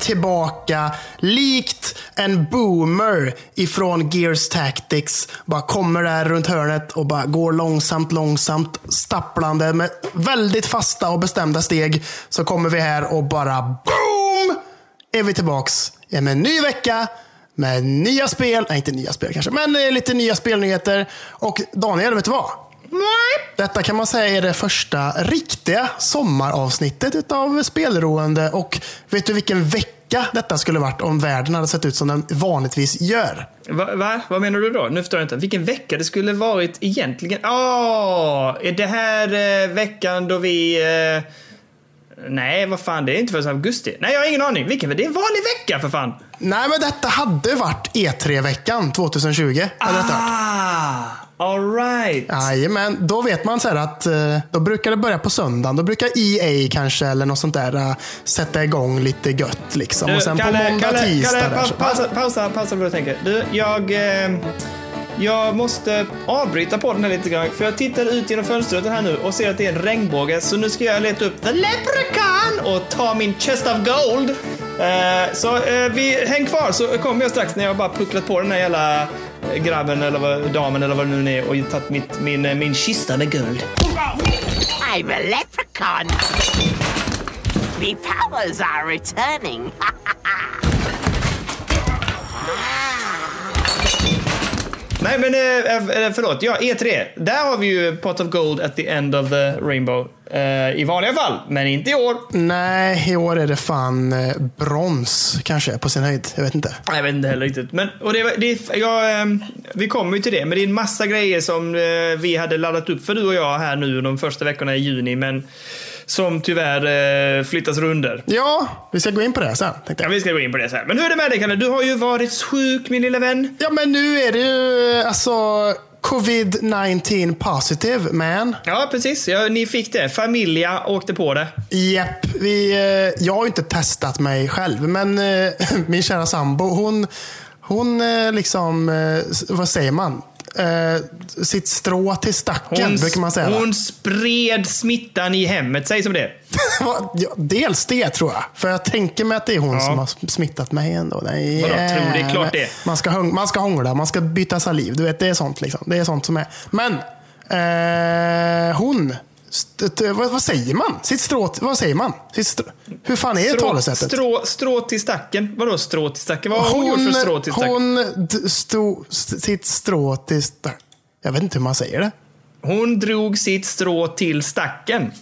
tillbaka likt en boomer ifrån Gears Tactics. Bara kommer där runt hörnet och bara går långsamt, långsamt stapplande med väldigt fasta och bestämda steg. Så kommer vi här och bara boom! Är vi tillbaks med en ny vecka med nya spel. Nej, inte nya spel kanske, men eh, lite nya spelnyheter. Och Daniel, vet du vad? Detta kan man säga är det första riktiga sommaravsnittet av Spelroende. Och vet du vilken vecka detta skulle varit om världen hade sett ut som den vanligtvis gör? Va, va? Vad menar du då? Nu förstår jag inte. Vilken vecka det skulle varit egentligen? Åh, är det här eh, veckan då vi... Eh, nej, vad fan, det är inte förrän augusti. Nej, jag har ingen aning. Vilken? Det är en vanlig vecka för fan. Nej, men detta hade varit E3-veckan 2020. hade detta varit. Ah, all right. Jajamän, då vet man så här att eh, då brukar det börja på söndagen. Då brukar EA kanske eller något sånt där eh, sätta igång lite gött. Liksom. och sen på måndag, tisdag. Kalle, där, paus, så- pausa, pausa, pausa vad du tänker. Du, jag... Eh, jag måste avbryta podden här lite grann, för jag tittar ut genom fönstret här nu och ser att det är en regnbåge, så nu ska jag leta upp The Leprechaun och ta min Chest of Gold. Så vi, häng kvar så kommer jag strax när jag bara pucklat på den här jävla grabben eller vad, damen eller vad det nu är och tagit mitt, min, eh, min kista med guld. I'm a leprechaun. The powers are returning. Ah. Nej men eh, eh, förlåt, ja E3. Där har vi ju Pot of Gold at the end of the Rainbow. Eh, I vanliga fall, men inte i år. Nej, i år är det fan eh, brons kanske på sin höjd. Jag vet inte. Jag vet inte heller riktigt. Men, och det, det, ja, vi kommer ju till det, men det är en massa grejer som eh, vi hade laddat upp för du och jag här nu de första veckorna i juni, men som tyvärr eh, flyttas runder. Ja, vi ska gå in på det sen. Ja, vi ska gå in på det sen. Men hur är det med dig Kalle? Du har ju varit sjuk min lilla vän. Ja, men nu är det ju alltså covid-19 positive, man. Ja, precis. Ja, ni fick det. Familja åkte på det. Japp, vi, eh, jag har ju inte testat mig själv, men eh, min kära sambo, hon, hon eh, liksom, eh, vad säger man? Eh, sitt strå till stacken, brukar man säga. va? hon spred smittan i hemmet, säg som det Dels det tror jag. För jag tänker mig att det är hon Ja. som har smittat mig ändå. Nej, Vadå, tror det är klart det. Man ska, man ska hångla, man ska byta saliv. Du vet, det är sånt. Liksom. Det är sånt som är. Men eh, hon, vad, vad säger man? Sitt strå, vad säger man? Sitt strå, hur fan är talesättet? strå, strå till stacken. Vadå strå till stacken? Vad har hon, gjort för strå till stacken? hon stod st- sitt strå till stacken. Jag vet inte hur man säger det. Hon drog sitt strå till stacken.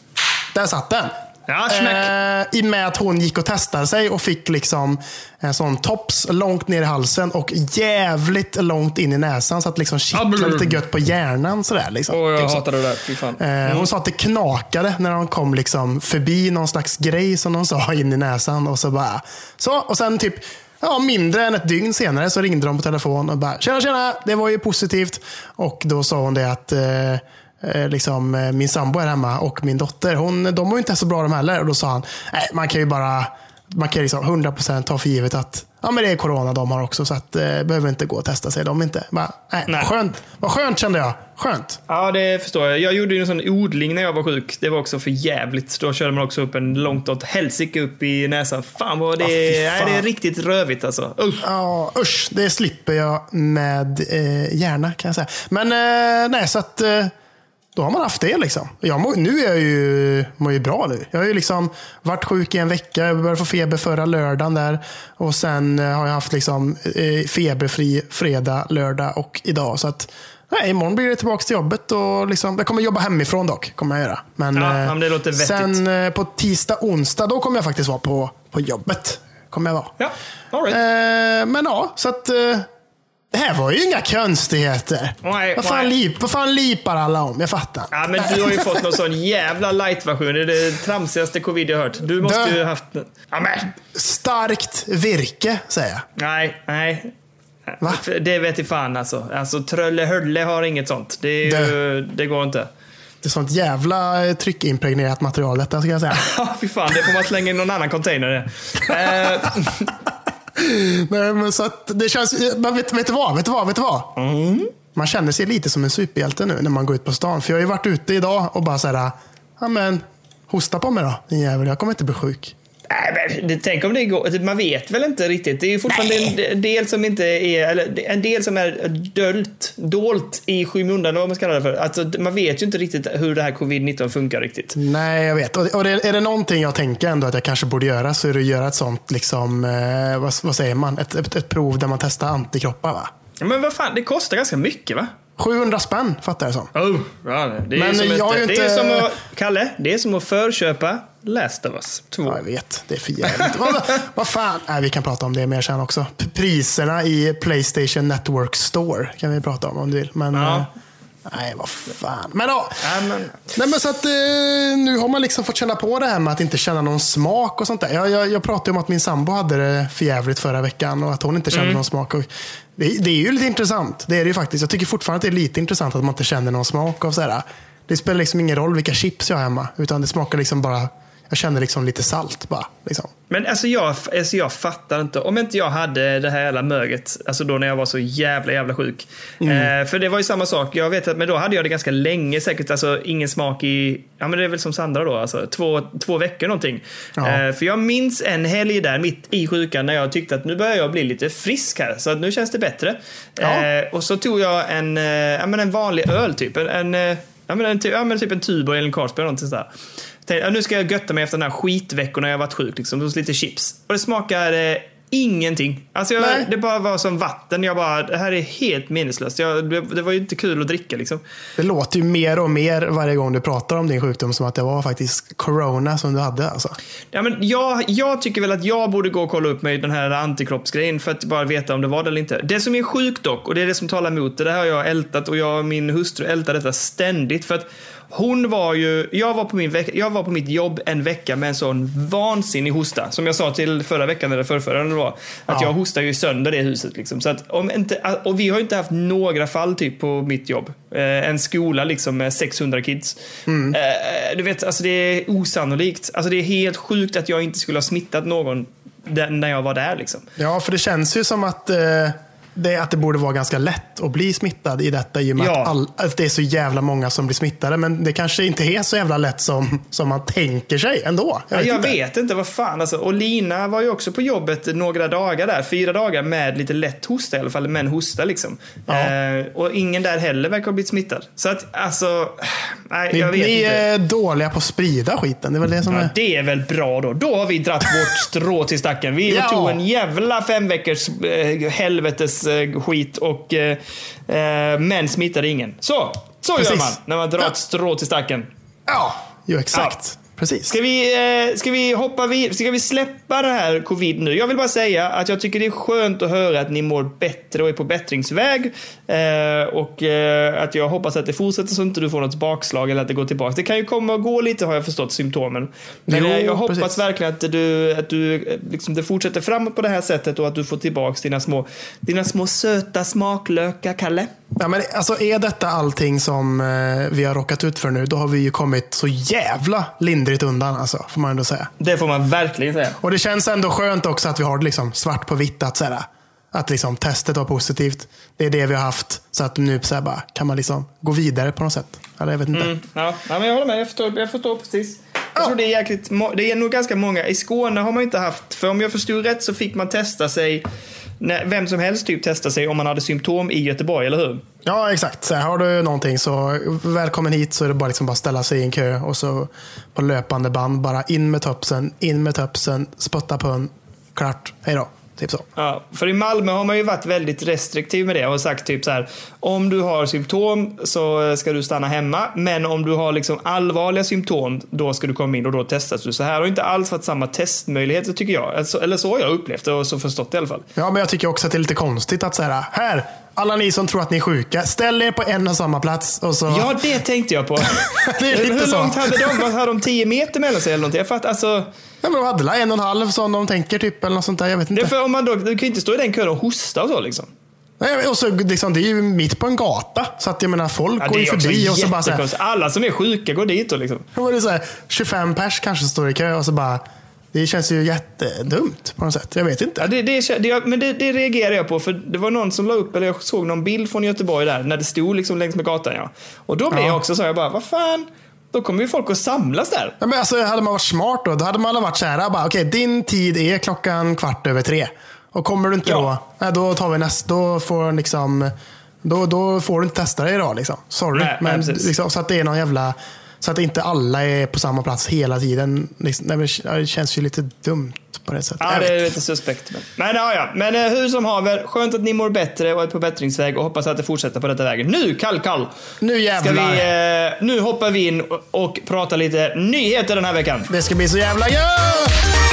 Där satt den. Ja. Eh, I med att hon gick och testade sig och fick liksom en sån tops långt ner i halsen och jävligt långt in i näsan så att liksom kittlade lite gött på hjärnan. Sådär, liksom. Åh, jag Typ hatar det där. Fy fan. Eh, Hon sa att det knakade när de kom liksom förbi någon slags grej som de sa in i näsan. Och så bara, så, och sen typ Ja, mindre än ett dygn senare så ringde de på telefon och bara “Tjena, tjena, det var ju positivt”. Och då sa hon det att eh, eh, liksom, eh, min sambo är hemma och min dotter, hon, de ju inte så bra de heller. Och då sa han, nej, man kan ju bara, man kan liksom 100% ta för givet att ja, men det är corona de har också, så att eh, behöver inte gå och testa sig. De inte. Bara, nej, Nej. Skönt. Vad skönt kände jag. Skönt. Ja, det förstår jag. Jag gjorde ju en sån odling när jag var sjuk. Det var också för jävligt. Då körde man också upp en långt åt helsike upp i näsan. Fan vad det Ja, fy är. Nej, det är fan. riktigt rövigt alltså. Usch. Ja, usch. Det slipper jag med eh, gärna kan jag säga. Men eh, nej, så att eh, då har man haft det liksom. Jag mår, nu är jag ju, mår ju bra nu. Jag har ju liksom varit sjuk i en vecka. Jag började få feber förra lördagen där. Och sen eh, har jag haft liksom eh, feberfri fredag, lördag och idag. Så att nej, imorgon blir det tillbaka till jobbet. Och liksom, jag kommer jobba hemifrån dock. Kommer jag göra. Men, Ja, eh, men det låter vettigt. sen på tisdag, onsdag, då kommer jag faktiskt vara på, på jobbet. Kommer jag vara. Ja, all right. Men ja, så att... Det här var ju inga konstigheter. Nej, vad, fan nej. lip, vad fan lipar alla om? Jag fattar. Ja, men du har ju fått någon sån jävla light-version. Det är det tramsigaste covid jag hört. Du måste Dö. ju haft... Ja, men. Starkt virke, säger jag. Nej, nej. Va? Det vet i fan alltså. Alltså Trölle-Hölle har inget sånt. Det, ju, det går inte. Det är sånt jävla eh, tryckimpregnerat material detta, ska jag säga. Ja, fy fan. Det får man slänga i någon annan container. Nej, men så att det känns... Men vet, vet du vad? Vet du vad? Vet du vad? Mm. Man känner sig lite som en superhjälte nu när man går ut på stan. För jag har ju varit ute idag och bara såhär, ja men, hosta på mig då, din jävel. Jag kommer inte bli sjuk. Nej, men tänk om det går. Man vet väl inte riktigt. Det är ju fortfarande en del som inte är, eller en del som är dölt, dolt i skymundan, vad man ska kalla det för. Alltså, man vet ju inte riktigt hur det här covid-19 funkar riktigt. Nej, jag vet. Och, det, är det någonting jag tänker ändå att jag kanske borde göra så är det att göra ett sånt, liksom, eh, vad, vad säger man, ett, ett, ett prov där man testar antikroppar va? Men vad fan, det kostar ganska mycket va? 700 spänn fattar jag som. Oh, ja, det är Men som jag ett, det är inte- som att, Kalle, det är som att förköpa Last of Us 2. Ja, jag vet, det är för jävligt. vad, vad fan? Nej, vi kan prata om det mer sen också. P- Priserna i Playstation Network Store kan vi prata om om du vill. Men, Ja. eh, nej, vad fan. Men ja. Nej, men så att, eh, nu har man liksom fått känna på det här med att inte känna någon smak och sånt där. Jag, jag, jag pratade om att min sambo hade det för jävligt förra veckan och att hon inte kände någon smak. Och det, det är ju lite intressant. Det är det ju faktiskt. Jag tycker fortfarande att det är lite intressant att man inte känner någon smak av så här. Det spelar liksom ingen roll vilka chips jag har hemma. Utan det smakar liksom bara, jag känner liksom lite salt bara. Liksom. men alltså jag, alltså jag fattar inte. Om inte jag hade det här jävla möget, alltså då när jag var så jävla jävla sjuk. Mm. Eh, för det var ju samma sak. Jag vet att, men då hade jag det ganska länge säkert. Alltså ingen smak i, ja men det är väl som Sandra då, alltså två, två veckor någonting. Ja. Eh, för jag minns en helg där mitt i sjukan när jag tyckte att nu börjar jag bli lite frisk här. Så att nu känns det bättre. Ja. Eh, och så tog jag en, eh, ja, men en vanlig öl typ. En, en, eh, ja, men en, ja, men typ en Tuborg eller en Carlsberg eller någonting sådär. Tänkte, nu ska jag götta mig efter den här skitveckorna jag varit sjuk. Liksom, hos lite chips. Och det smakar eh, ingenting. Alltså jag, det bara var som vatten. Jag bara, det här är helt meningslöst. Jag, det, det var ju inte kul att dricka liksom. Det låter ju mer och mer varje gång du pratar om din sjukdom som att det var faktiskt corona som du hade. Alltså. Ja, men jag, jag tycker väl att jag borde gå och kolla upp mig den här antikroppsgrejen för att bara veta om det var det eller inte. Det som är sjukt dock, och det är det som talar emot det, det här har jag ältat och jag och min hustru ältar detta ständigt. För att hon var ju, jag var, på min veck, jag var på mitt jobb en vecka med en sån vansinnig hosta. Som jag sa till förra veckan eller förrförra det var. Att Ja. jag hostar ju sönder det huset liksom. Så att om inte, och vi har ju inte haft några fall typ på mitt jobb. Eh, en skola liksom med 600 kids. Eh, du vet, alltså det är osannolikt. Alltså det är helt sjukt att jag inte skulle ha smittat någon när jag var där liksom. Ja, för det känns ju som att, eh, det, att det borde vara ganska lätt att bli smittad i detta i och med Ja. att, all, att det är så jävla många som blir smittade. Men det kanske inte är så jävla lätt som, som man tänker sig ändå. Jag, vet, jag inte. vet inte, vad fan alltså. Och Lina var ju också på jobbet några dagar där, fyra dagar med lite lätt hosta i alla fall, men hosta liksom. Ja. Eh, och ingen där heller verkar ha blivit smittad. Så att alltså, nej Ni, jag vet ni inte. är dåliga på att sprida skiten. Det är väl det som Ja, är... det är väl bra då. Då har vi dratt vårt strå till stacken. Vi Ja. tog en jävla fem veckors eh, helvetes skit och eh, eh, men smittade ingen. Så, så gör man när man drar Ja. ett strå till stacken. Ja, jo exakt. Precis. Ska vi, eh, ska vi hoppa vid, ska vi släppa det här covid nu? Jag vill bara säga att jag tycker det är skönt att höra att ni mår bättre och är på bättringsväg. Eh, och eh, att jag hoppas att det fortsätter så inte du får något bakslag eller att det går tillbaka. Det kan ju komma och gå lite har jag förstått symptomen. Men Jo, eh, jag hoppas precis. verkligen att du, att du eh, liksom, det fortsätter framåt på det här sättet och att du får tillbaka dina små, dina små söta smaklökar, Kalle. Ja, men alltså, är detta allting som eh, vi har råkat ut för nu, då har vi ju kommit så jävla lindrigt undan, alltså, får man ändå säga. Det får man verkligen säga. Och det känns ändå skönt också att vi har det liksom svart på vitt. Att, så här, att liksom, testet var positivt. Det är det vi har haft. Så att nu så här, bara, kan man liksom gå vidare på något sätt. Eller jag vet inte. Mm, ja, ja, men jag håller med. Jag förstår, jag förstår precis. Jag Ja. tror det är jäkligt Det är nog ganska många. I Skåne har man inte haft, för om jag förstod rätt så fick man testa sig, vem som helst typ testa sig om man hade symptom i Göteborg, eller hur? Ja, exakt. Så har du någonting så välkommen hit så är det bara liksom bara ställa sig i en kö och så på löpande band bara in med töpsen, in med töpsen, spotta på en, klart, hej då. Typ så. Ja, för i Malmö har man ju varit väldigt restriktiv med det och sagt typ så här. Om du har symptom så ska du stanna hemma. Men om du har liksom allvarliga symptom, då ska du komma in och då testas du. Så här har inte alls varit samma testmöjligheter tycker jag. Alltså, eller så har jag upplevt det och så förstått det i alla fall. Ja, men jag tycker också att det är lite konstigt att säga här, alla ni som tror att ni är sjuka, ställ er på en och samma plats. Och så... Ja, det tänkte jag på. Det är lite Hur så. långt hade de? Vad Hade de 10 meter mellan sig eller någonting? Jag fattar, alltså, Ja, men de hade en och en halv som de tänker typ, eller något sånt där. Jag vet det inte. är för om man då, du kan ju inte stå i den kön och hosta och så liksom. Nej, och så, liksom, det är ju mitt på en gata. Så att jag menar, folk Ja, går det ju förbi och så bara så här. Alla som är sjuka går dit och liksom. det så här, 25 pers kanske står i kö och så bara, det känns ju jättedumt på något sätt. Jag vet inte. Ja, det, det, det, men det, det reagerar jag på, för det var någon som la upp, eller jag såg någon bild från Göteborg där, när det stod liksom längs med gatan. Ja. Och då blev Ja. jag också så, jag bara, vad fan, Då kommer ju folk att samlas där. Ja, men alltså, hade man varit smart då, då hade man varit så här, bara, okej, din tid är klockan kvart över tre. Och kommer du inte Ja. då, nej, då tar vi nästa, då får liksom, då, då får du inte testa det idag liksom. Sorry. Nej, nej, men precis. liksom, så att det är någon jävla, så att inte alla är på samma plats hela tiden. Det känns ju lite dumt på det sättet. Ja, det är lite suspekt. Men, men, ja, ja. men eh, hur som haver, skönt att ni mår bättre och är på bättringsväg och hoppas att det fortsätter på detta vägen. Nu, kall, kall! Nu Ska jävlar. vi, eh, nu hoppar vi in och, och pratar lite nyheter den här veckan. Det ska bli så jävla gött!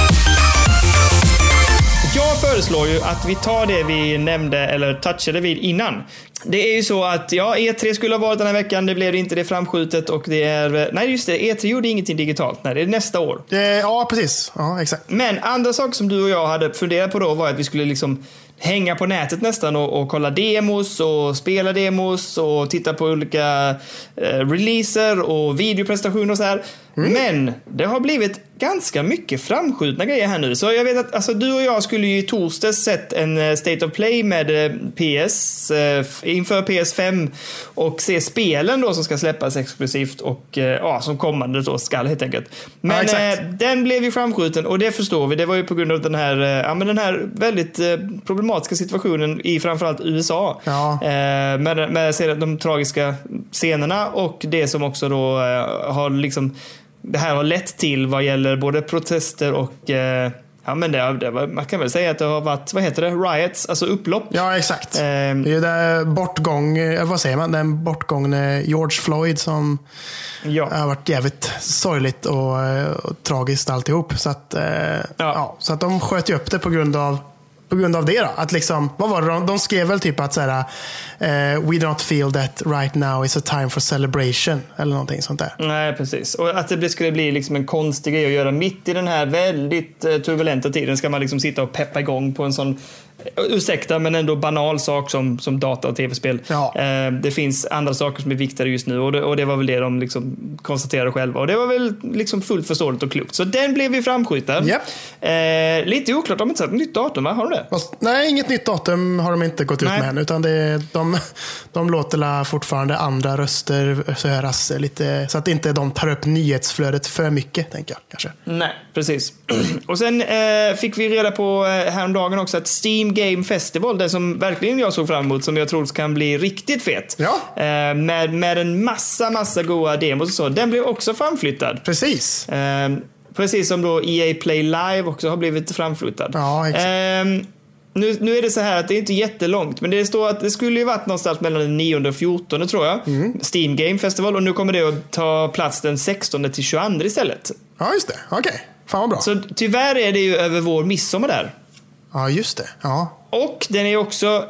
Jag föreslår ju att vi tar det vi nämnde eller touchade vid innan. Det är ju så att ja, E3 skulle ha varit den här veckan, det blev det inte, det är framskjutet och det är... Nej, just det, E3 gjorde ingenting digitalt. Nej, det är nästa år. Det, ja, precis. Ja, exakt. Men andra saker som du och jag hade funderat på då var att vi skulle liksom hänga på nätet nästan och, och kolla demos och spela demos och titta på olika eh, releaser och videoprestationer och så här. Men det har blivit ganska mycket framskjutna grejer här nu. Så jag vet att alltså, du och jag skulle ju i torsdags sett en eh, State of Play med eh, PS eh, inför PS5 och se spelen då som ska släppas exklusivt och ja, som kommande då skall helt enkelt. Men exakt. eh, den blev ju framskjuten och det förstår vi. Det var ju på grund av den här, ja, men den här väldigt problematiska situationen i framförallt USA. Ja. Eh, med, med de tragiska scenerna och det som också då eh, har liksom det här har lett till vad gäller både protester och eh, ja men det, det man kan väl säga att det har varit, vad heter det, riots, alltså upplopp. Ja, exakt. Ehm. det är ju det bortgång, eh, vad säger man, den bortgångne George Floyd som Ja. har varit jävligt sorgligt och, eh, och tragiskt alltihop. Så att, eh, ja. så att de sköt ju upp det på grund av på grund av det då. Att liksom, vad var det de, de skrev väl typ att så här, uh, We don't feel that right now is a time for celebration. Eller någonting sånt där. Nej, precis. Och att det skulle bli liksom en konstig grej att göra mitt i den här väldigt eh, turbulenta tiden ska man liksom sitta och peppa igång på en sån Ursäkta, men ändå banal sak som, som data och tv-spel. Ja. Eh, det finns andra saker som är viktigare just nu och det, och det var väl det de liksom konstaterade själva. Och det var väl liksom fullt förståeligt och klokt. Så den blev ju framskjuten. Japp. Eh, lite oklart, de har inte satt nytt datum, va? Har de det? Fast, nej, inget nytt datum har de inte gått ut Nej. med än. Utan det, de, de låter la fortfarande andra röster höras lite. Så att inte de tar upp nyhetsflödet för mycket, tänker jag. Kanske. Nej, precis. Och sen eh, fick vi reda på eh, häromdagen också att Steam Game Festival, det som verkligen jag såg fram emot, som jag tror kan bli riktigt fet. Ja. Eh, med, med en massa, massa goa demos och så. Den blev också framflyttad. Precis. Eh, precis som då EA Play Live också har blivit framflyttad. Ja, exakt. Eh, nu, nu är det så här att det är inte jättelångt, men det står att det skulle ju varit någonstans mellan den 9 och 14 tror jag. Mm. Steam Game Festival och nu kommer det att ta plats den 16 till 22 istället. Ja, just det. Okej. Fan vad bra. Så tyvärr är det ju över vår midsommar där. Ja, just det. Ja. Och den är också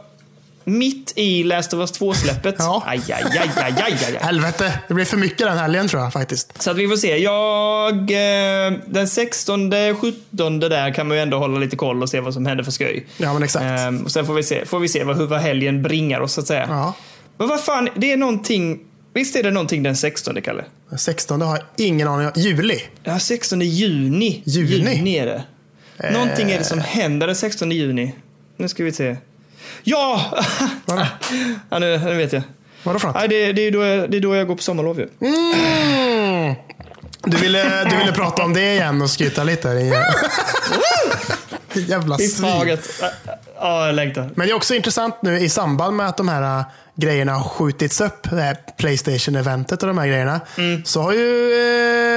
mitt i Last of Us 2-släppet. Ja. Aj, aj, aj, aj, aj, aj. Helvete, det blir för mycket den helgen tror jag faktiskt. Så att vi får se. Jag, eh, den 16, 17 där kan man ju ändå hålla lite koll och se vad som händer för skoj. Ja, men exakt. Ehm, och sen får vi se, får vi se vad, vad helgen bringar oss så att säga. Ja. Men vad fan, det är någonting. Visst är det någonting den 16, Kalle? Den 16 har jag ingen aning om. Juli. Ja, 16 juni. Juni? är det. Någonting är det som händer den 16 juni. Nu ska vi se. Ja! Vadå? ja nu, nu vet jag. Vadå för något? Nej, det, det, är då jag, det är då jag går på sommarlov ju. Mm. Du, ville, du ville prata om det igen och skryta lite? Jävla svin. Ja, jag längtar. Men det är också intressant nu i samband med att de här äh, grejerna har skjutits upp, det här Playstation-eventet och de här grejerna, så har ju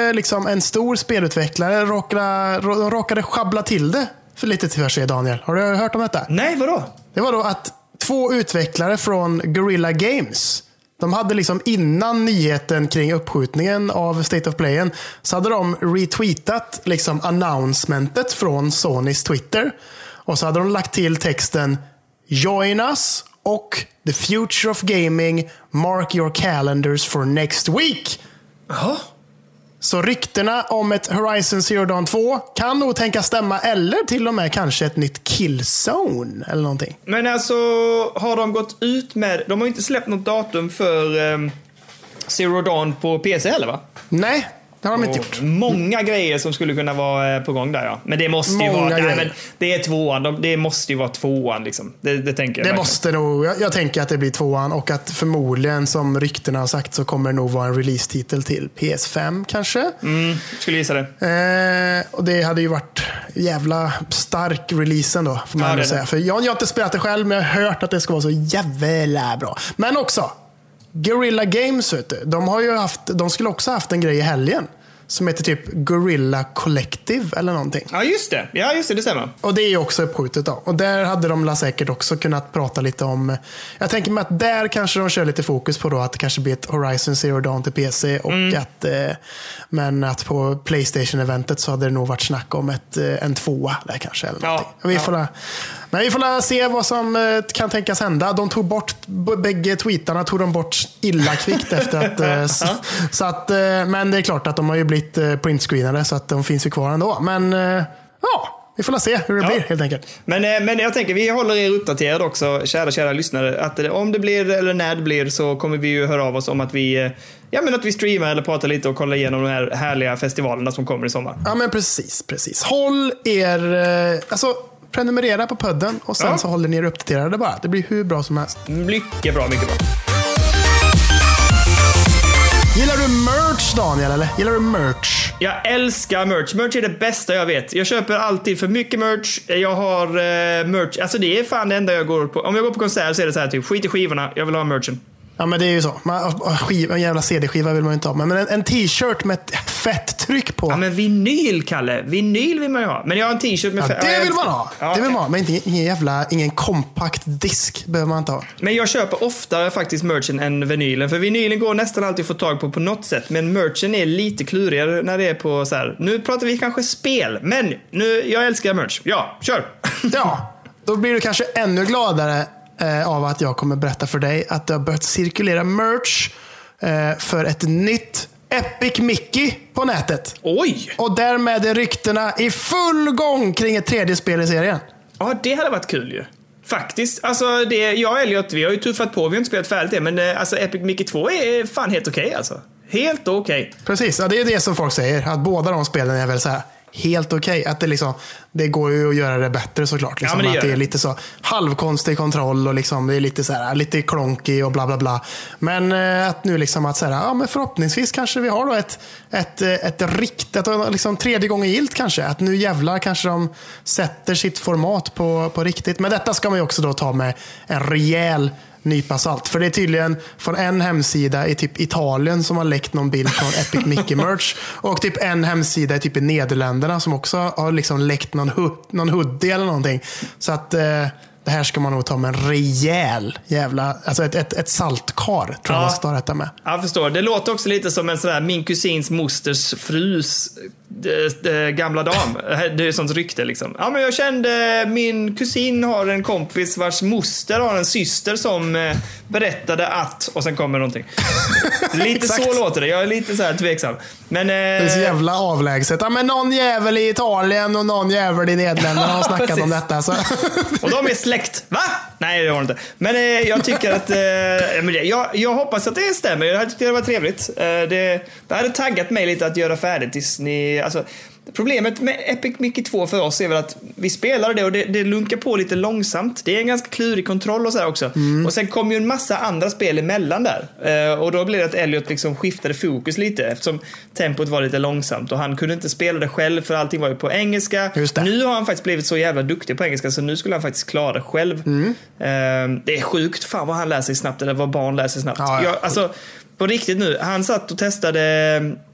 eh, liksom en stor spelutvecklare råkade, rå- råkade schabbla till det för lite för sig, Daniel. Har du hört om detta? Nej, vadå? Det var då att två utvecklare från Guerrilla Games de hade liksom innan nyheten kring uppskjutningen av State of Playen så hade de retweetat liksom announcementet från Sonys Twitter. Och så hade de lagt till texten Join us och The Future of Gaming Mark your calendars for next week. Jaha. Så ryktena om ett Horizon Zero Dawn 2 kan nog tänkas stämma eller till och med kanske ett nytt Killzone eller någonting. Men alltså, har de gått ut med... De har inte släppt något datum för um, Zero Dawn på PC heller va? Nej, Det har de inte gjort. Många grejer som skulle kunna vara eh, på gång där ja. Men det måste ju Många vara... Nej, men det är tvåan. De- Det måste ju vara tvåan liksom. Det, det tänker jag. Det verkligen. måste nog, jag, jag tänker att det blir tvåan och att förmodligen som ryktena har sagt så kommer det nog vara en release-titel till PS5 kanske. Mm, skulle gissa det. Eh, och det hade ju varit jävla stark releasen då, får man Ja, säga. För jag, jag har inte spelat det själv, men jag har hört att det ska vara så jävla bra. Men också, Guerrilla Games, vet du, de, har ju haft, de skulle också haft en grej i helgen. Som heter typ Gorilla Collective eller någonting. Ja, just det. Ja, just det. Det stämmer. Och det är ju också uppskjutet då. Och där hade de la säkert också kunnat prata lite om... Jag tänker mig att där kanske de kör lite fokus på då att det kanske blir ett Horizon Zero Dawn till PC. Och Mm. att, eh, men att på Playstation-eventet så hade det nog varit snack om ett, eh, en tvåa där kanske. Eller Ja, någonting. vi ja. får la, men vi får se vad som eh, kan tänkas hända. De tog bort, bägge tweetarna tog de bort illa kvickt efter att... eh, s- så att eh, men det är klart att de har ju blivit printscreenade så att de finns ju kvar ändå. Men ja, vi får se hur det Ja. blir helt enkelt. Men, men jag tänker, vi håller er uppdaterade också, kära, kära lyssnare. Att om det blir, eller när det blir, så kommer vi ju höra av oss om att vi, ja, men att vi streamar eller pratar lite och kollar igenom de här härliga festivalerna som kommer i sommar. Ja, men precis. precis. Håll er... Alltså, prenumerera på podden och sen Ja. så håller ni er uppdaterade bara. Det blir hur bra som helst. Mycket bra, mycket bra. Gillar du merch, Daniel? Eller? Gillar du merch? Jag älskar merch. Merch är det bästa jag vet. Jag köper alltid för mycket merch. Jag har eh, merch. Alltså det är fan det enda jag går på. Om jag går på konsert så är det så här typ, skit i skivorna, jag vill ha merchen. Ja, men det är ju så. Man, skiva, en jävla CD-skiva vill man ju inte ha. Men en, en t-shirt med ett fett tryck på. Ja men vinyl, Kalle. Vinyl vill man ju ha. Men jag har en t-shirt med... Ja, fe- det vill man ha. Ja, det vill man ha. Men inte, ingen jävla, ingen kompakt disk behöver man inte ha. Men jag köper oftare faktiskt merchen än vinylen. För vinylen går nästan alltid att få tag på på något sätt. Men merchen är lite klurigare när det är på så här. Nu pratar vi kanske spel, men nu, jag älskar merch. Ja, kör! Ja, då blir du kanske ännu gladare eh, av att jag kommer berätta för dig att det har börjat cirkulera merch eh, för ett nytt Epic Mickey på nätet. Oj! Och därmed är ryktena i full gång kring ett tredje spel i serien. Ja, det hade varit kul ju. Faktiskt. Alltså, det, jag och Elliot, vi har ju tuffat på. Vi har inte spelat färdigt det, men eh, alltså Epic Mickey 2 är fan helt okej alltså. Helt okej. Precis, ja, det är det som folk säger. Att båda de spelen är väl så här helt okej. Att det, liksom, det går ju att göra det bättre såklart. Liksom. men det att det är lite så halvkonstig kontroll och liksom, det är lite, så här, lite klonky och bla bla bla. Men eh, att nu liksom att så här, ja, men förhoppningsvis kanske vi har då ett, ett, eh, ett riktigt, liksom tredje gången gilt kanske. Att nu jävlar kanske de sätter sitt format på, på riktigt. Men detta ska man ju också då ta med en rejäl nypa salt. För det är tydligen från en hemsida i typ Italien som har läckt någon bild från Epic Mickey Merch. Och typ en hemsida i typ i Nederländerna som också har liksom läckt någon, någon hoodie eller någonting. Så att eh, det här ska man nog ta med en rejäl jävla, alltså ett, ett, ett saltkar tror jag Ja. man ska ta detta med. Jag förstår. Det låter också lite som en sån där min kusins mosters frus gamla dam. Det är sånt rykte liksom. Ja, men jag kände min kusin har en kompis vars moster har en syster som eh, berättade att och sen kommer någonting. lite så låter det. Jag är lite så här tveksam. Men... Det är så Eh, jävla avlägset. Ja, men någon jävel i Italien och någon jävel i Nederländerna har snackat om detta. Så. och de är släkt. Va? Nej, det har de inte. Men eh, jag tycker att... Eh, jag, jag hoppas att det stämmer. Jag tyckte det var trevligt. Eh, det, det hade taggat mig lite att göra färdigt Disney. Alltså, problemet med Epic Mickey 2 för oss är väl att vi spelade det och det, det lunkar på lite långsamt. Det är en ganska klurig kontroll och så här också. Och sen kom ju en massa andra spel emellan där. Eh, och då blev det att Elliot liksom skiftade fokus lite eftersom tempot var lite långsamt och han kunde inte spela det själv för allting var ju på engelska. Det. Nu har han faktiskt blivit så jävla duktig på engelska så nu skulle han faktiskt klara det själv. Mm. Eh, det är sjukt fan vad han lär sig snabbt eller vad barn lär sig snabbt. Ja, ja. Jag, alltså, på riktigt nu, han satt och testade,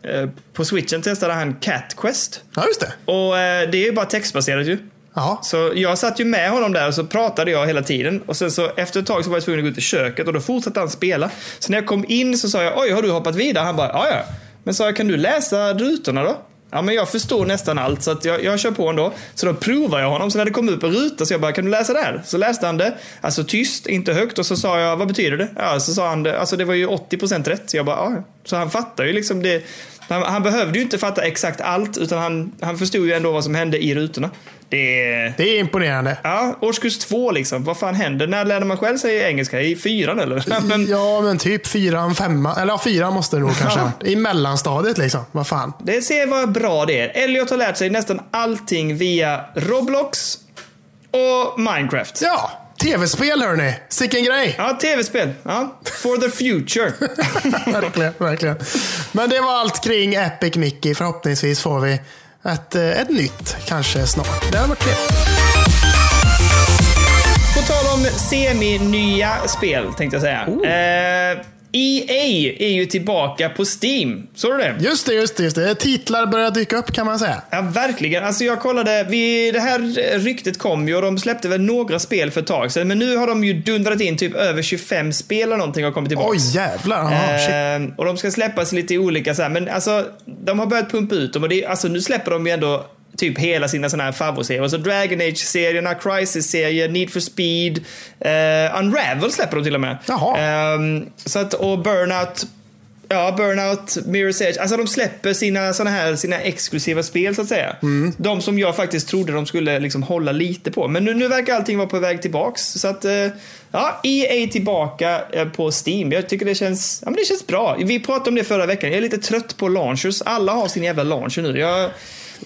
eh, på switchen testade han Cat Quest. Ja, just det. Och eh, det är ju bara textbaserat ju. Ja. Så jag satt ju med honom där och så pratade jag hela tiden. Och sen så efter ett tag så var jag tvungen att gå ut i köket och då fortsatte han spela. Så när jag kom in så sa jag oj har du hoppat vidare? Han bara ja ja. Men sa jag kan du läsa rutorna då? Ja men jag förstår nästan allt så att jag, jag kör på ändå. Så då provar jag honom. Så när det kom upp en ruta så jag bara kan du läsa där? Så läste han det. Alltså tyst, inte högt. Och så sa jag vad betyder det? Ja så sa han det. Alltså det var ju 80% rätt. Så jag bara ja. Så han fattar ju liksom det. Han, han behövde ju inte fatta exakt allt utan han, han förstod ju ändå vad som hände i rutorna. Det är... Det är imponerande. Ja, årskurs två liksom. Vad fan händer? När lärde man själv sig engelska? I fyran eller? Men Ja, men typ fyran, femma. Eller ja, fyran måste det nog kanske varit. I mellanstadiet liksom. Vad fan. det ser vad bra det är. Elliot har lärt sig nästan allting via Roblox och Minecraft. Ja, tv-spel hörni. Sicken grej. Ja, tv-spel. Ja. For the future. verkligen, verkligen. Men det var allt kring Epic Mickey. Förhoppningsvis får vi ett, eh, ett nytt kanske snart. Det hade varit trevligt. På tal om semi-nya spel, tänkte jag säga. Oh. Eh, EA är ju tillbaka på Steam. Såg du det? Just det, just det, just det. Titlar börjar dyka upp kan man säga. Ja, verkligen. Alltså jag kollade, vi, det här ryktet kom ju och de släppte väl några spel för ett tag sedan. Men nu har de ju dundrat in typ över 25 spel eller någonting och kommit tillbaka. Oj jävlar. Aha. Ehm, och de ska släppas lite i olika så här, men alltså de har börjat pumpa ut dem och det, alltså nu släpper de ju ändå typ hela sina sådana här favoritserier. Alltså Dragon Age-serierna, Crisis-serien, Need for Speed, eh, Unravel släpper de till och med. Jaha. Ehm, så att, och Burnout, ja Burnout, Mirror's Edge, alltså de släpper sina såna här, sina exklusiva spel så att säga. Mm. De som jag faktiskt trodde de skulle liksom hålla lite på. Men nu, nu verkar allting vara på väg tillbaks. Så att, eh, ja, EA tillbaka eh, på Steam. Jag tycker det känns, ja, men det känns bra. Vi pratade om det förra veckan. Jag är lite trött på launchers. Alla har sin jävla launcher nu. Jag,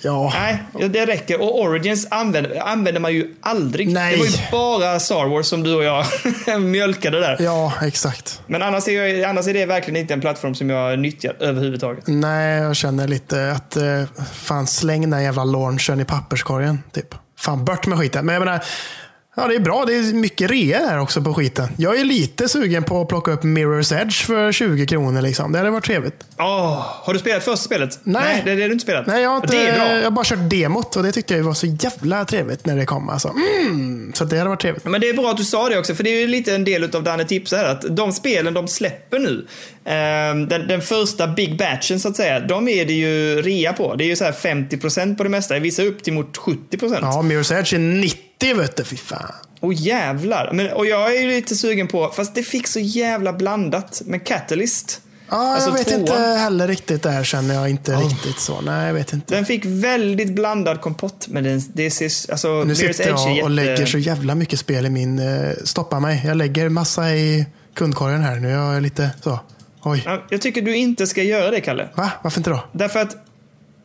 Ja. Nej, det räcker. Och Origins använder, använder man ju aldrig. Nej. Det var ju bara Star Wars som du och jag mjölkade där. ja, exakt. Men annars är, jag, annars är det verkligen inte en plattform som jag nyttjar överhuvudtaget. Nej, jag känner lite att eh, fan släng den jävla launchen i papperskorgen. Typ. Fan bort med skiten. Men jag menar, ja det är bra. Det är mycket rea här också på skiten. Jag är lite sugen på att plocka upp Mirror's Edge för 20 kronor. Liksom. Det hade varit trevligt. Åh, har du spelat första spelet? Nej. det är det du inte spelat. Nej, jag har, inte, Det är bra. jag har bara kört demot och det tyckte jag var så jävla trevligt när det kom. Alltså. Mm, så det hade varit trevligt. Men det är bra att du sa det också, för det är ju lite en del av Danne Tips här, att de spelen de släpper nu, ehm, den, den första big batchen så att säga, de är det ju rea på. Det är ju så här 50% på det mesta, vissa upp till mot 70%. Ja, Mirror's Edge är 90 vet du. Fy fan. Och jävlar. Men, och jag är ju lite sugen på, fast det fick så jävla blandat med Catalyst. Ja, Alltså jag vet tvåan. inte heller riktigt. Där känner jag inte riktigt så. Nej, jag vet inte. Den fick väldigt blandad kompott, men den, det ser, alltså, Nu sitter jag och jätte- lägger så jävla mycket spel i min... Eh, stoppa mig. Jag lägger massa i kundkorgen här. Nu är jag lite så. Oj. Ja, Jag tycker du inte ska göra det, Kalle. Va? Varför inte då? Därför att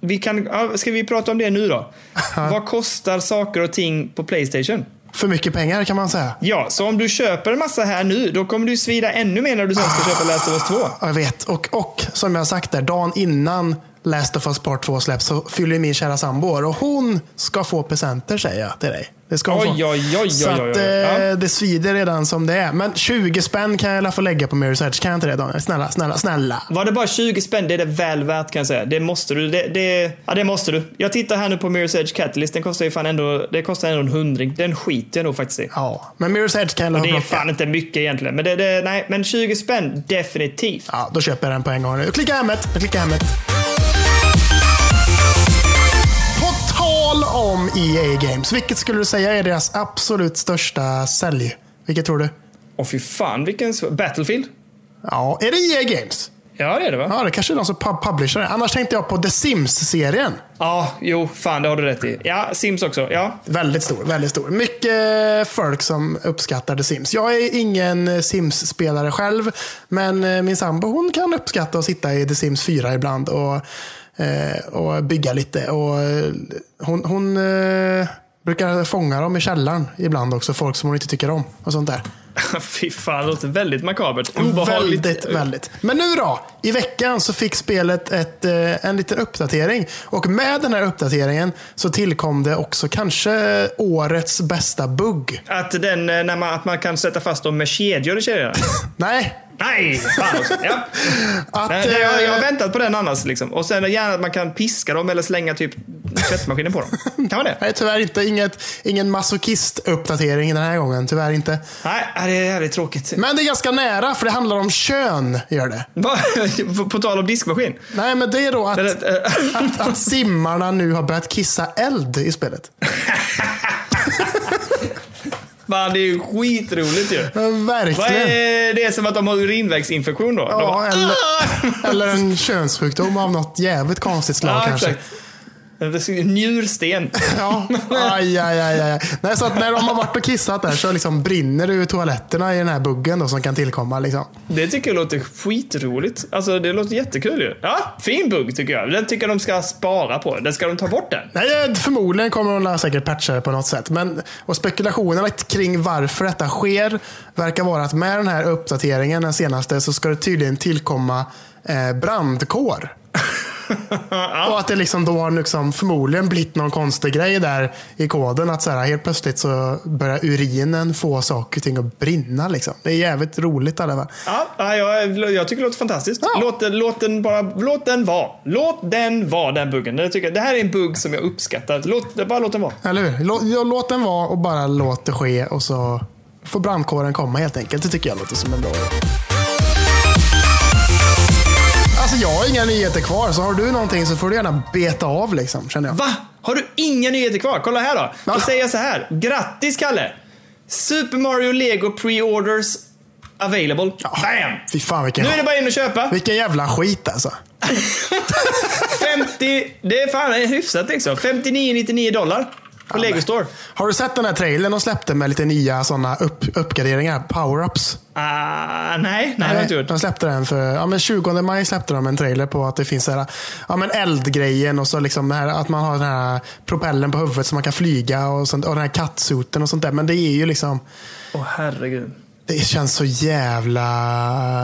vi kan, ska vi prata om det nu då? Vad kostar saker och ting på Playstation? För mycket pengar kan man säga. Ja, så om du köper en massa här nu, då kommer du svida ännu mer när du sen ska köpa Last of Us 2. Ja, Jag vet. Och, och som jag har sagt där, dagen innan Last of Us Part 2 släpps så fyller min kära sambo år och hon ska få presenter säger jag till dig. Det ska hon Oj, få. oj, oj, Så oj, oj. att eh, Ja. det svider redan som det är. Men 20 spänn kan jag i alla fall lägga på Mirror's Edge. Kan jag inte det Daniel? Snälla, snälla, snälla. Var det bara 20 spänn, det är det väl värt kan jag säga. Det måste du. Det, det, ja, det måste du. Jag tittar här nu på Mirror's Edge Catalyst. Den kostar ju fan ändå, det kostar ändå en hundring. Den skiter jag nog faktiskt i. Ja, men Mirror's Edge kan jag Det är fan inte mycket egentligen. Men, det, det, nej, men 20 spänn, definitivt. Ja, då köper jag den på en gång. Jag klickar hemmet. Jag klickar hemmet. Tal om EA Games, vilket skulle du säga är deras absolut största sälj? Vilket tror du? Åh fy fan, vilken... Battlefield? Ja, är det EA Games? Ja, det är det va? Ja, det kanske är de som pub- publicerar det. Annars tänkte jag på The Sims-serien. Ja, jo, fan det har du rätt i. Ja, Sims också. Ja. Väldigt stor, väldigt stor. Mycket folk som uppskattar The Sims. Jag är ingen Sims-spelare själv, men eh, min sambo hon kan uppskatta att sitta i The Sims 4 ibland och, och bygga lite. Och, eh, hon hon eh, brukar fånga dem i källaren ibland också, folk som hon inte tycker om. och sånt där. Fy fan, det låter väldigt makabert. Obehagligt. Väldigt, väldigt. Men nu då? I veckan så fick spelet ett, eh, en liten uppdatering. Och med den här uppdateringen så tillkom det också kanske årets bästa bugg. Att, den, eh, när man, att man kan sätta fast dem med kedjor i kedjorna. Nej, Nej, fan också. Ja. att... Nej, det, jag, jag har eh, väntat på den annars. Liksom. Och sen gärna att man kan piska dem eller slänga typ tvättmaskinen på dem. Kan man det? Nej, tyvärr inte. Inget, ingen masochist-uppdatering den här gången. Tyvärr inte. Nej, det är jävligt tråkigt. Men det är ganska nära, för det handlar om kön. Gör det. På- På tal om diskmaskin. Nej, men det är då att, eh, att, att simmarna nu har börjat kissa eld i spelet. Fan, det är ju skitroligt ju. Ja, Vad Verkligen. är det som att de har urinvägsinfektion då? Ja, bara, eller, "Ah!" eller en könssjukdom av något jävligt konstigt slag Ja, kanske. exakt. Njursten. Ja, aj, aj, aj, aj. Nej, så att när de har varit och kissat där så liksom brinner det ur toaletterna i den här buggen då, som kan tillkomma. Liksom. Det tycker jag låter skitroligt. Alltså det låter jättekul ju. Ja, fin bugg tycker jag. Den tycker jag de ska spara på. Den ska de ta bort den. Nej, förmodligen kommer de säkert patcha det på något sätt. Men, och spekulationerna kring varför detta sker verkar vara att med den här uppdateringen, den senaste, så ska det tydligen tillkomma eh, brandkår. Och att det liksom då har liksom förmodligen blivit någon konstig grej där i koden. Att så här, helt plötsligt så börjar urinen få saker och ting att brinna. Liksom. Det är jävligt roligt i alla fall. Ja, ja, jag, jag tycker det låter fantastiskt. Ja. Låt, låt den bara, låt den vara. Låt den vara den buggen. Det, tycker jag, det här är en bugg som jag uppskattar. Låt, bara låt den vara. Eller hur? Låt, ja, låt den vara och bara låt det ske. Och så får brandkåren komma helt enkelt. Det tycker jag låter som en bra idé. Jag har inga nyheter kvar, så har du någonting så får du gärna beta av liksom, känner jag. Va? Har du inga nyheter kvar? Kolla här då. Då Va? säger jag så här. Grattis Kalle! Super Mario Lego Pre-Orders available. Bam! Fy fan vilken, Nu är det bara in och köpa. vilken jävla skit alltså. 50, det är fan hyfsat liksom. 59,99 dollar på Lego Store. Har du sett den här trailern de släppte med lite nya såna upp, uppgraderingar? Power-ups? Ah, nej, nej, det har jag inte gjort. De släppte den för ja, men 20 maj släppte de en trailer på att det finns så här, ja, men eldgrejen och så liksom här, att man har den här propellen på huvudet så man kan flyga och, sånt, och den här kattsuiten och sånt där. Men det är ju liksom Åh herregud. det känns så jävla...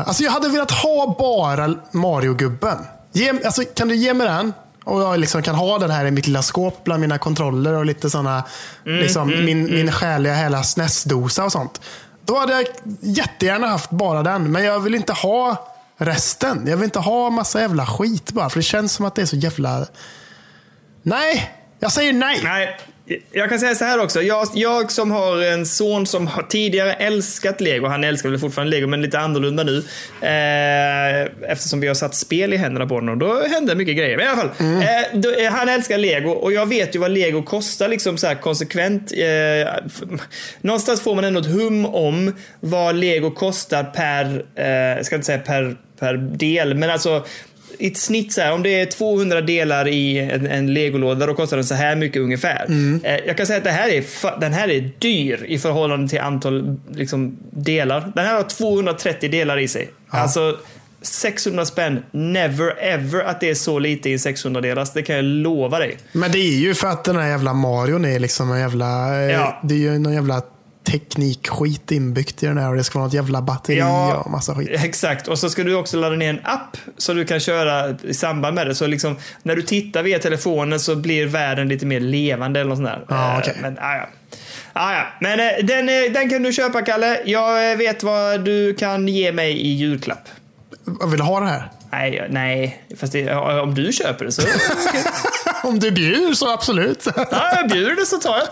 Alltså jag hade velat ha bara Mario-gubben. Ge, alltså, kan du ge mig den? Och jag liksom kan ha den här i mitt lilla skåp bland mina kontroller och lite sådana, liksom, min, min skäliga hela SNES-dosa och sånt. Då hade jag jättegärna haft bara den, men jag vill inte ha resten. Jag vill inte ha massa jävla skit bara, för det känns som att det är så jävla... Nej! Jag säger nej! Nej, jag kan säga så här också. Jag, jag som har en son som har tidigare älskat Lego, han älskar väl fortfarande Lego men lite annorlunda nu. Eh, eftersom vi har satt spel i händerna på honom. Då hände mycket grejer. Men i alla fall, eh, då, eh, han älskar Lego och jag vet ju vad Lego kostar liksom så här konsekvent. Eh, någonstans får man ändå ett hum om vad Lego kostar per, eh, jag ska inte säga per, per del, men alltså i ett snitt så här, om det är 200 delar i en, en legolåda, då kostar den så här mycket ungefär. Eh, jag kan säga att det här är, den här är dyr i förhållande till antal liksom, delar. Den här har 230 delar i sig. Alltså 600 spänn, never ever att det är så lite i en 600 delars. Det kan jag lova dig. Men det är ju för att den här jävla Marion är liksom en jävla... eh, Ja. Det är ju någon jävla teknikskit inbyggt i den här och det ska vara något jävla batteri och massa skit. Exakt, och så ska du också ladda ner en app så du kan köra i samband med det. Så liksom, när du tittar via telefonen så blir världen lite mer levande eller något sånt där. Ja, Eh, okej. Men, ah, ja. Ah, ja. Men eh, den, eh, den kan du köpa, Kalle. Jag vet vad du kan ge mig i julklapp. Jag vill ha det här. Nej, nej. Fast det, ja, om du köper det så... Om du bjuder så absolut. Ja, jag bjuder det så tar jag.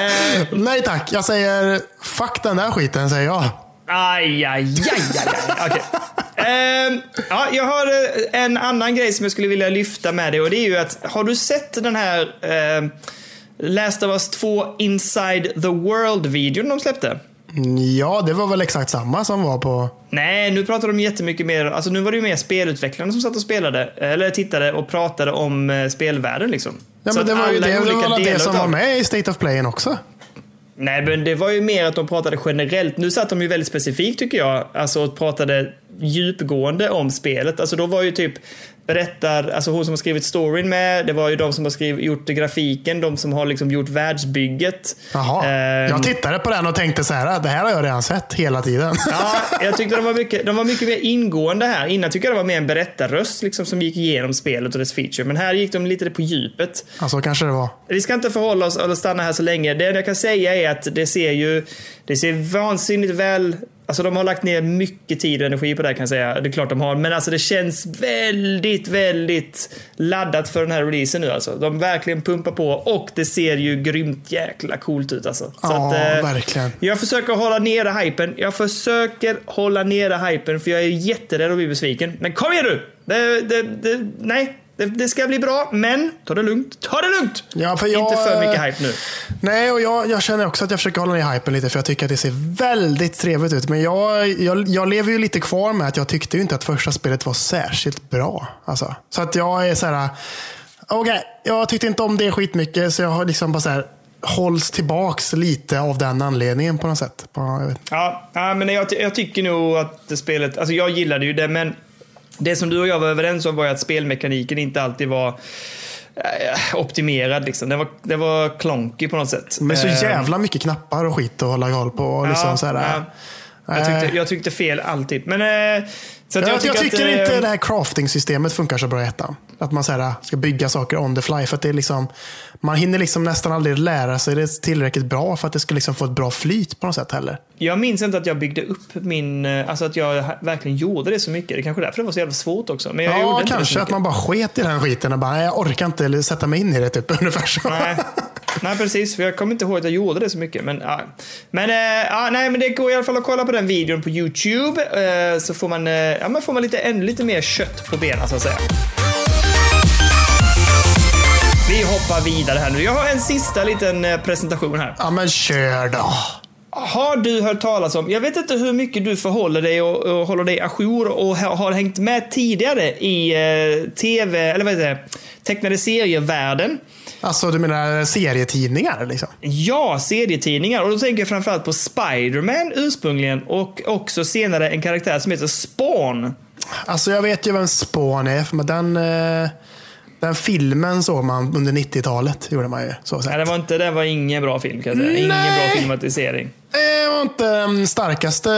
Eh, Nej tack, jag säger fuck den där skiten säger jag. Aj, aj, aj, aj, aj. Okej. Ehm, ja, jag har eh, en annan grej som jag skulle vilja lyfta med dig och det är ju att har du sett den här uh, Last of Us 2 Inside the World-videon de släppte? Ja, det var väl exakt samma som var på... Nej, nu pratar de jättemycket mer, alltså nu var det ju mer spelutvecklarna som satt och spelade, eller tittade och pratade om eh, spelvärlden liksom. Ja, Så men det var ju det, det, var det som var med i State of Playen också. Nej, men det var ju mer att de pratade generellt. Nu satt de ju väldigt specifikt tycker jag, alltså och pratade djupgående om spelet. Alltså då var ju typ berättar, alltså hon som har skrivit storyn med, det var ju de som har skrivit, gjort grafiken, de som har liksom gjort världsbygget. Jaha. Ehm, Jag tittade på den och tänkte så här, det här har jag redan sett hela tiden. Ja, jag tyckte de var, mycket, de var mycket mer ingående här. Innan tycker jag det var mer en berättarröst liksom, som gick igenom spelet och dess feature. Men här gick de lite på djupet. Alltså kanske det var. Vi ska inte förhålla oss eller stanna här så länge. Det jag kan säga är att det ser ju det ser vansinnigt väl Alltså de har lagt ner mycket tid och energi på det här kan jag säga. Det är klart de har. Men alltså det känns väldigt, väldigt laddat för den här releasen nu alltså. De verkligen pumpar på och det ser ju grymt jäkla coolt ut alltså. Så Ja, att, eh, verkligen. Jag försöker hålla nere hypen. Jag försöker hålla nere hypen för jag är jätterädd att bli besviken. Men kom igen nu! Det, det, det, nej, det, det ska bli bra, men ta det lugnt. Ta det lugnt! Ja, för jag, Inte för mycket eh, hype nu. Nej, och jag, jag känner också att jag försöker hålla ner hypen lite för jag tycker att det ser väldigt trevligt ut. Men jag, jag, jag lever ju lite kvar med att jag tyckte ju inte att första spelet var särskilt bra. Alltså. Så att jag är så här. Okej, jag tyckte inte om det skitmycket så jag har liksom bara så här hålls tillbaks lite av den anledningen på något sätt. På. Ja, ja men jag, jag tycker nog att det spelet, alltså jag gillade ju det, men det som du och jag var överens om var att spelmekaniken inte alltid var eh, optimerad. Liksom. Det, var, det var klonky på något sätt. Men så Eh, jävla mycket knappar och skit att hålla koll på. Och liksom ja, så här, ja. Jag, tyckte, jag tyckte fel alltid. Men, eh, så Jag, jag, jag tycker, tycker att, inte det här crafting-systemet funkar så bra i ettan. Att man så här, ska bygga saker on the fly. För att det är liksom, man hinner liksom nästan aldrig lära sig det tillräckligt bra för att det ska liksom få ett bra flyt på något sätt heller. Jag minns inte att jag byggde upp min... eh, Alltså att jag verkligen gjorde det så mycket. Det är kanske är därför det var så jävla svårt också. Men jag Ja, kanske att man bara sket i den skiten och bara, "Nej, jag orkar inte sätta mig in i det typ. Ungefär så. Nej. Nej, precis. För jag kommer inte ihåg att jag gjorde det så mycket. Men, ja. men, eh, ja, nej, men det går i alla fall att kolla på den videon på YouTube. Eh, så får man, eh, ja, men får man lite, ännu lite mer kött på benen så att säga. Vi hoppar vidare här nu. Jag har en sista liten presentation här. Ja, men kör då. Har du hört talas om, jag vet inte hur mycket du förhåller dig och, och håller dig ajour och ha- har hängt med tidigare i eh, tv, eller vad heter det, tecknade serievärlden. Alltså, du menar serietidningar liksom? Ja, serietidningar. Och då tänker jag framförallt på Spider-Man ursprungligen och också senare en karaktär som heter Spawn. Alltså, jag vet ju vem Spawn är, men den, eh, den filmen såg man under 90-talet. Gjorde man ju. Så Nej, det var inte, det var ingen bra film kan jag säga. Ingen Nej. bra filmatisering. Det var inte den starkaste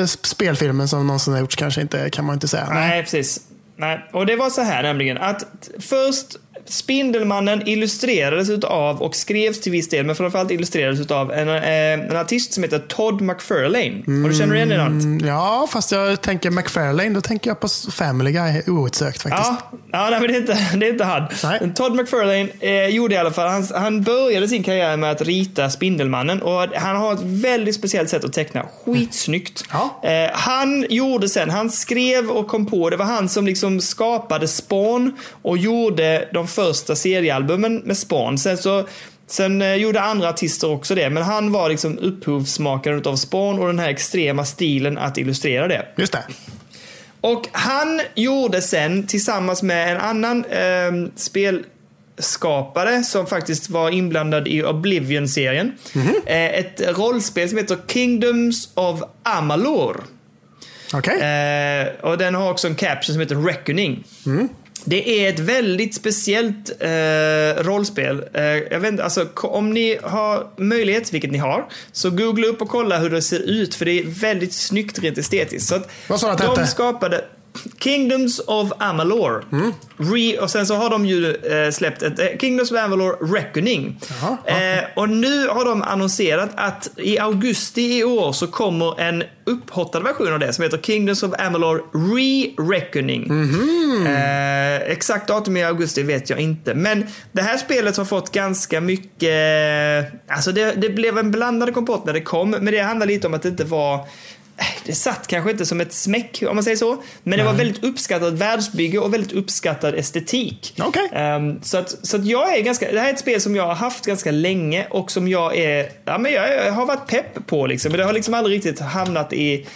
eh, spelfilmen som någonsin har gjorts kanske inte, kan man inte säga. Nej, precis. Nej. Och det var så här nämligen att först Spindelmannen illustrerades utav och skrevs till viss del, men framförallt illustrerades utav en, eh, en artist som heter Todd McFarlane. Har du känner igen namnet? Mm, Ja, fast jag tänker McFarlane, då tänker jag på Family Guy outsökt faktiskt. Ja, ja nej, men det är inte, det är inte han. Nej. Todd McFarlane eh, gjorde i alla fall, han, han började sin karriär med att rita Spindelmannen och han har ett väldigt speciellt sätt att teckna. Skitsnyggt. Ja. Eh, han gjorde sen, han skrev och kom på, det var han som liksom skapade Spawn och gjorde de första seriealbumen med Spawn. Sen så Sen eh, gjorde andra artister också det, men han var liksom upphovsmakaren av Spawn och den här extrema stilen att illustrera det. Just det. Och han gjorde sen tillsammans med en annan eh, spelskapare som faktiskt var inblandad i Oblivion-serien. Eh, ett rollspel som heter Kingdoms of Amalur. Okej. Eh, och den har också en caption som heter Reckoning. Det är ett väldigt speciellt eh, rollspel. Eh, jag vet inte, alltså, om ni har möjlighet, vilket ni har, så googla upp och kolla hur det ser ut. För det är väldigt snyggt rent estetiskt. Så att Vad sa du att det de hette? skapade Kingdoms of Amalur. Re, och sen så har de ju eh, släppt ett eh, Kingdoms of Amalur Reckoning. Jaha, Eh, och nu har de annonserat att i augusti i år så kommer en upphottad version av det som heter Kingdoms of Amalur Re-Reckoning. Eh, exakt datum i augusti vet jag inte. Men det här spelet har fått ganska mycket... Alltså det, det blev en blandad kompott när det kom. Men det handlar lite om att det inte var... Det satt kanske inte som ett smäck om man säger så. Men det var väldigt uppskattat världsbygge och väldigt uppskattad estetik. Okej. Ehm, så att, så att jag är ganska, det här är ett spel som jag har haft ganska länge och som jag är, ja men jag har varit pepp på liksom. Men det har liksom aldrig riktigt hamnat i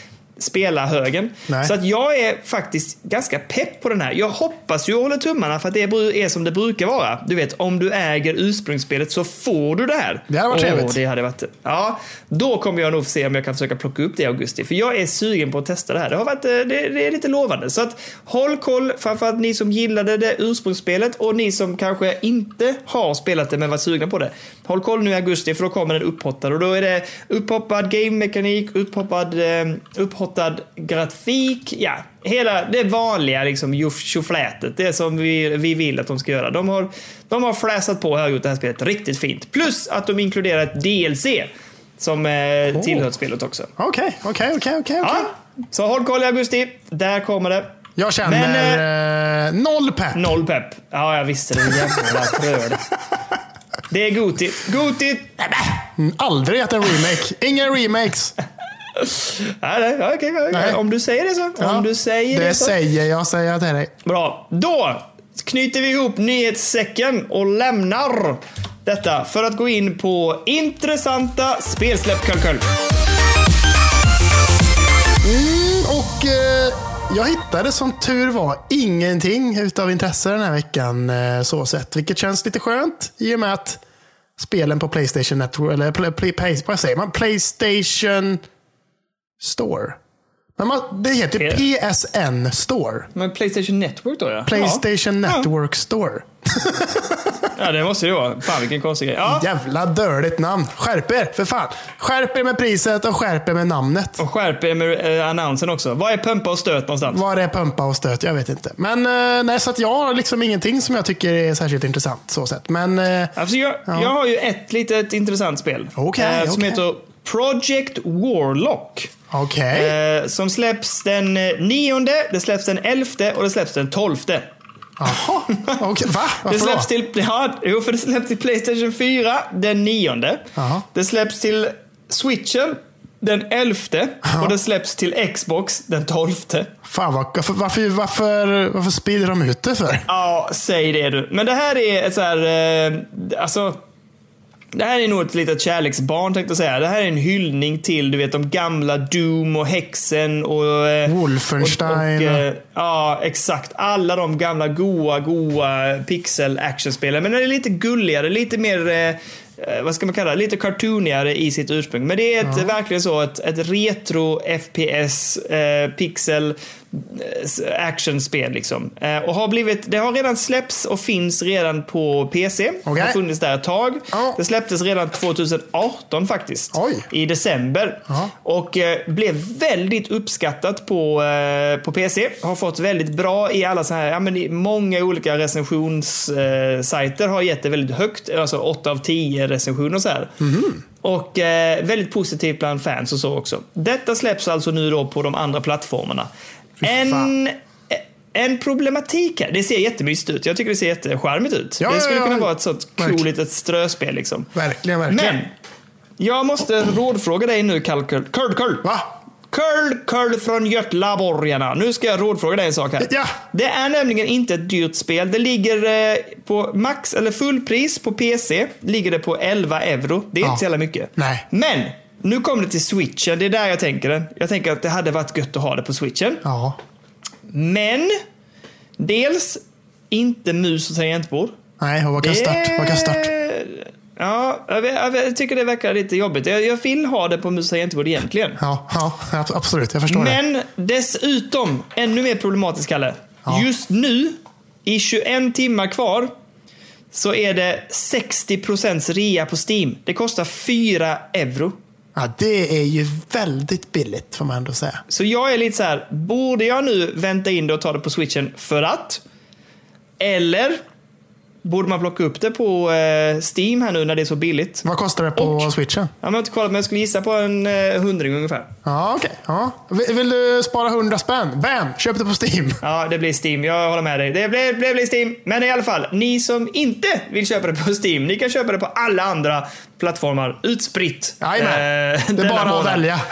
spelarhögen. Nej. Så att jag är faktiskt ganska pepp på den här. Jag hoppas ju och håller tummarna för att det är som det brukar vara. Du vet, om du äger ursprungsspelet så får du det här. Det hade varit trevligt. det hade varit, ja, då kommer jag nog se om jag kan försöka plocka upp det i augusti. För jag är sugen på att testa det här. Det, har varit, eh, det, det är lite lovande. Så att håll koll, framförallt ni som gillade det ursprungsspelet och ni som kanske inte har spelat det men varit sugna på det. Håll koll nu i augusti för då kommer den upphottad och då är det upphoppad game-mekanik, upphoppad, eh, upphottad grafik, ja, hela det vanliga liksom tjoflätet. Det som vi, vi vill att de ska göra. De har, de har fräsat på här och gjort det här spelet riktigt fint. Plus att de inkluderar ett DLC som eh, tillhör spelet också. Okej, okej, okej, så håll koll i augusti. Där kommer det. Jag känner Men, eh, noll pepp. Noll pepp. Ja, jag visste det. Jävla tröd. Det är Goti. Goti! Mm, Aldrig att en remake. Inga remakes. Nej, okej. Nej. Om du säger det så. Ja, Om du säger det, det så. säger jag, säger jag till dig. Bra. Då knyter vi ihop nyhetssäcken och lämnar detta för att gå in på intressanta spelsläpp, Kull. Mm, och eh, Jag hittade som tur var ingenting utav intresse den här veckan. eh, Så sett. Vilket känns lite skönt i och med att spelen på Playstation Network, eller play, play, vad säger man? Playstation Store. Men man, det heter PSN Store. Men Playstation Network då ja. Playstation ja. Network Store. Ja, det måste det vara. Fan vilken konstig grej. Ja. Jävla dåligt namn. Skärp er, för fan. Skärp er med priset och skärp er med namnet. Och skärp er med eh, annonsen också. Vad är pumpa och stöt någonstans? Var är pumpa och stöt? Jag vet inte. Men eh, nej, så att jag har liksom ingenting som jag tycker är särskilt intressant. så sett. Men eh, Alltså jag, jag har ju ett litet intressant spel. Okej, Som okej. heter Project Warlock. okej. Eh, som släpps den eh, nionde, det släpps den elfte och det släpps den tolfte. Jaha. Okej, Va? Det Varför släpps då? till, ja, jo, för det släpps till Playstation 4 den nionde. Jaha. Det släpps till Switchen den elfte och det släpps till Xbox den tolfte. Fan, vad, varför, varför, varför, varför sprider de ut det för? Ja, säg det du. Men det här är ett så här, eh, alltså. Det här är nog ett litet kärleksbarn tänkte jag säga. Det här är en hyllning till du vet de gamla Doom och Hexen och... eh, Wolfenstein. Och, och, eh, ja, exakt. Alla de gamla goa, goa pixel actionspelen. Men den är lite gulligare, lite mer... Eh, vad ska man kalla det? Lite cartoonigare i sitt ursprung. Men det är ett, verkligen så ett, ett retro FPS eh, pixel eh, actionspel liksom. Eh, och har blivit, det har redan släppts och finns redan på PC. Okej. Har funnits där ett tag. Ja. Det släpptes redan 2018 faktiskt. Oj. I december. Ja. Och eh, blev väldigt uppskattat på, eh, på PC. Har fått väldigt bra i alla så här, ja men i många olika recensionssajter har gett det väldigt högt. Alltså 8 av 10 recensioner och så här. Mhm. Och eh, väldigt positivt bland fans och så också. Detta släpps alltså nu då på de andra plattformarna. En, fan. en problematik här. Det ser jättemysigt ut. Jag tycker det ser jättecharmigt ut. Ja, det ja, skulle ja. kunna vara ett sånt coolt litet ströspel liksom. Verkligen, verkligen. Men jag måste rådfråga dig nu, Karl Curl. Curl, Curl. Va? Curl, Curl från Götlaborgarna. Nu ska jag rådfråga dig en sak här. Ja. Det är nämligen inte ett dyrt spel. Det ligger eh, på max eller fullpris på PC. Ligger det på 11 euro. Det är Ja. inte så jävla mycket. Nej. Men nu kommer det till switchen. Det är där jag tänker det. Jag tänker att det hade varit gött att ha det på switchen. Ja. Men dels inte mus och tangentbord. Nej, och vad kan start? Vad kan start? Ja, jag, jag, tycker det verkar lite jobbigt. Jag, jag vill ha det på mus och tangentbord egentligen. Ja, ja, ab- absolut. Jag förstår det. Men dessutom, ännu mer problematiskt Kalle. Ja. Just nu, i 21 timmar kvar, så är det 60% rea på Steam. Det kostar 4 euro. Ja, det är ju väldigt billigt får man ändå säga. Så jag är lite så här, borde jag nu vänta in det och ta det på switchen för att? Eller borde man plocka upp det på eh, Steam här nu när det är så billigt? Vad kostar det på Och- switchen? Jag har inte kollat, men jag skulle gissa på en eh, hundring ungefär. Ja, okej. Ja. Vill, du spara 100 spänn? Bam! Köp det på Steam. Ja, det blir Steam. Jag håller med dig. Det blir, det blir Steam. Men i alla fall, ni som inte vill köpa det på Steam, ni kan köpa det på alla andra plattformar. Utspritt. Jajamän. eh, det är bara att månad. välja.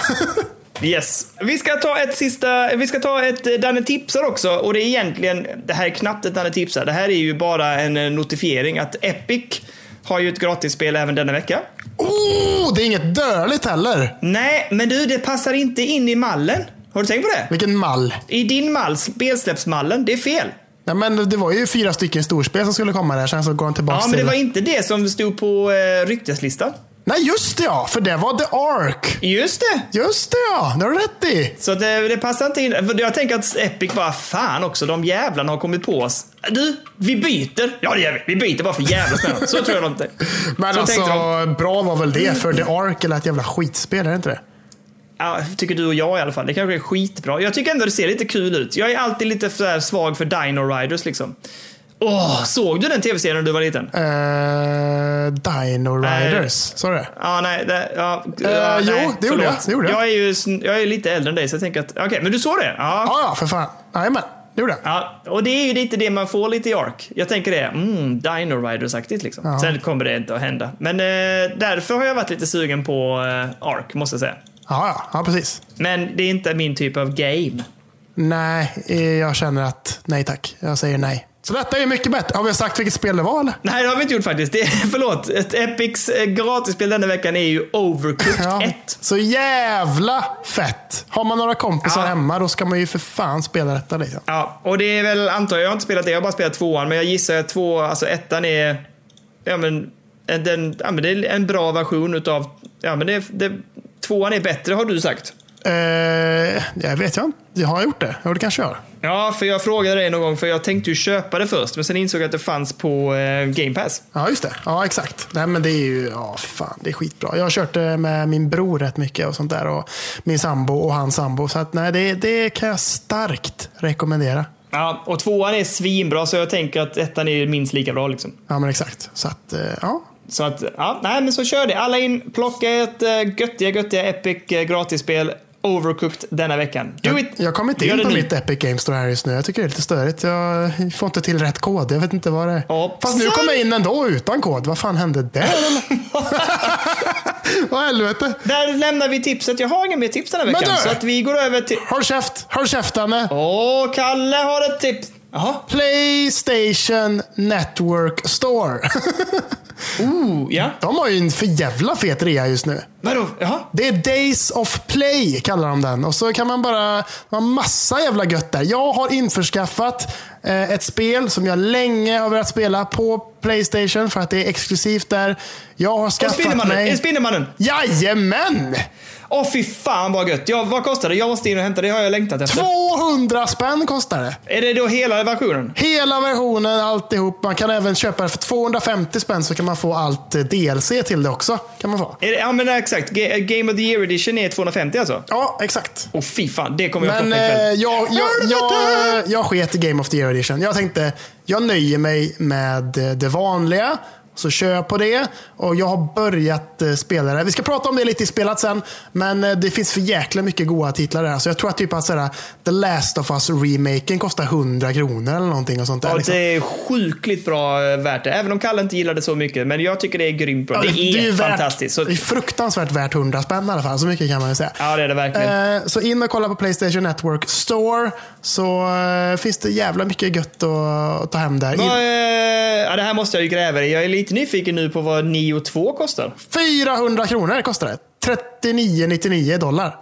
Yes. Vi ska ta ett sista, vi ska ta ett eh, Danne tipsar också. Och det är egentligen, det här är knappt ett Danne tipsar. Det här är ju bara en eh, notifiering att Epic har ju ett gratisspel även denna vecka. oh, det är inget dödligt heller. Nej, men du, det passar inte in i mallen. Har du tänkt på det? Vilken mall. I din mall, spelsläppsmallen, det är fel. Ja, men det var ju fyra stycken storspel som skulle komma där. Sen så går de tillbaka Ja, men det till... var inte det som stod på eh, rykteslistan. Nej, just det ja! För det var The Ark. Just det! Just det ja! Det har du rätt i. Så det, det passar inte in. För jag tänker att Epic bara, fan också, de jävlarna har kommit på oss. Du, vi byter. Ja, det gör vi. Vi byter bara för jävla spännande. Så tror jag de inte. Men Så alltså, de. bra var väl det. För The Ark eller ett jävla skitspel, är det inte det? Ja, tycker du och jag i alla fall. Det kanske är skitbra. Jag tycker ändå det ser lite kul ut. Jag är alltid lite svag för Dino Riders liksom. Åh, såg du den tv-serien när du var liten? Uh, Dino Riders, sa du det? Ja, nej. Det, ja, Eh, ja, jo, nej, det gjorde jag. Det gjorde jag. Jag är ju jag är lite äldre än dig, så jag tänker att... Okej, men du såg det? Ja. Ja, ja, för fan. Jajamän, det gjorde jag. Ja, och det är ju lite det man får lite i Ark. Jag tänker det, mm, Dino Riders-aktigt liksom. Ja. Sen kommer det inte att hända. Men eh, därför har jag varit lite sugen på eh, Ark, måste jag säga. Ja, ja, ja, precis. Men det är inte min typ av game. Nej, eh, jag känner att nej tack. Jag säger nej. Så detta är mycket bättre. Har vi sagt vilket spel det var eller? Nej, det har vi inte gjort faktiskt. Det är, förlåt. Ett Epics eh, gratisspel denna veckan är ju Overcooked Ja. 1. Så jävla fett. Har man några kompisar Ja. hemma då ska man ju för fan spela detta. Liksom. Ja, och det är väl, antar jag, jag har inte spelat det, jag har bara spelat tvåan, men jag gissar att två, alltså ettan är, ja men, en- den, ja, men det är en bra version utav, ja men det, det, tvåan är bättre har du sagt. Eh, jag vet jag inte. Jag har gjort det. Ja, det kanske jag har. Ja, för jag frågade dig någon gång, för jag tänkte ju köpa det först, men sen insåg jag att det fanns på eh, Game Pass. Ja, just det. Ja, exakt. Nej, men det är ju, ja, fan, det är skitbra. Jag har kört det med min bror rätt mycket och sånt där. Och min sambo och hans sambo. Så att, nej, det, det kan jag starkt rekommendera. Ja, och tvåan är svinbra, så jag tänker att ettan är minst lika bra liksom. Ja, men exakt. Så att, eh, ja. Så att, ja, nej men så kör det. Alla in, plocka ett uh, göttiga, göttiga Epic gratisspel Overcooked denna veckan. Do Jag, it! jag kommer inte in på nu. mitt Epic Games Store här just nu. Jag tycker det är lite störigt. Jag får inte till rätt kod. Jag vet inte vad det är. Ja, Fast nu sen- kom jag in ändå utan kod. Vad fan hände där? Vad helvete? Där lämnar vi tipset. Jag har inga mer tips den här Men veckan. du! Så att vi går över till... Håll käft! Håll käft Danne! Åh, Kalle har ett tips. Jaha. Playstation Network Store. Ooh, ja. De har ju en för jävla fet rea just nu. Vadå? Jaha. Det är Days of Play kallar de den. Och så kan man bara, man har massa jävla gött där. Jag har införskaffat eh, ett spel som jag länge har velat spela på Playstation för att det är exklusivt där. Jag har skaffat Spindelmannen. Mig... Spindelmannen? Jajamän! Åh, fy fan vad gött. Ja, vad kostar det? Jag måste in och hämta det. Har jag längtat efter. 200 spänn kostar det. Är det då hela versionen? Hela versionen, alltihop. Man kan även köpa det för 250 spänn så kan man få allt eh, DLC till det också. Kan man få. Det, ja, men exakt. Ga- Game of the Year Edition är 250 alltså? Ja, exakt. Åh, fy fan. Det kommer jag Men plocka ikväll. eh, jag, jag, jag, jag sket i Game of the Year Edition. Jag tänkte, jag nöjer mig med eh, det vanliga. Så kör jag på det. Och jag har börjat eh, spela det. Vi ska prata om det lite i spelat sen. Men eh, det finns för jäkla mycket goda titlar där. Så jag tror att typ att såhär, The Last of Us-remaken kostar 100 kronor eller någonting. Och sånt där, Ja, liksom. det är sjukligt bra eh, värt det. Även om Kalle inte gillar det så mycket. Men jag tycker det är grymt bra. Ja, det, är, ju värt- fantastiskt. Så, Det är fruktansvärt värt 100 spänn i alla fall. Så mycket kan man ju säga. ja, det är det verkligen. Så in och kolla på Playstation Network Store. Så finns det jävla mycket gött att, ta hem där. Ja, det här måste jag ju gräva i. Jag är lite nyfiken nu på vad Nio 2 kostar. 400 kronor kostar det. 39,99 dollar.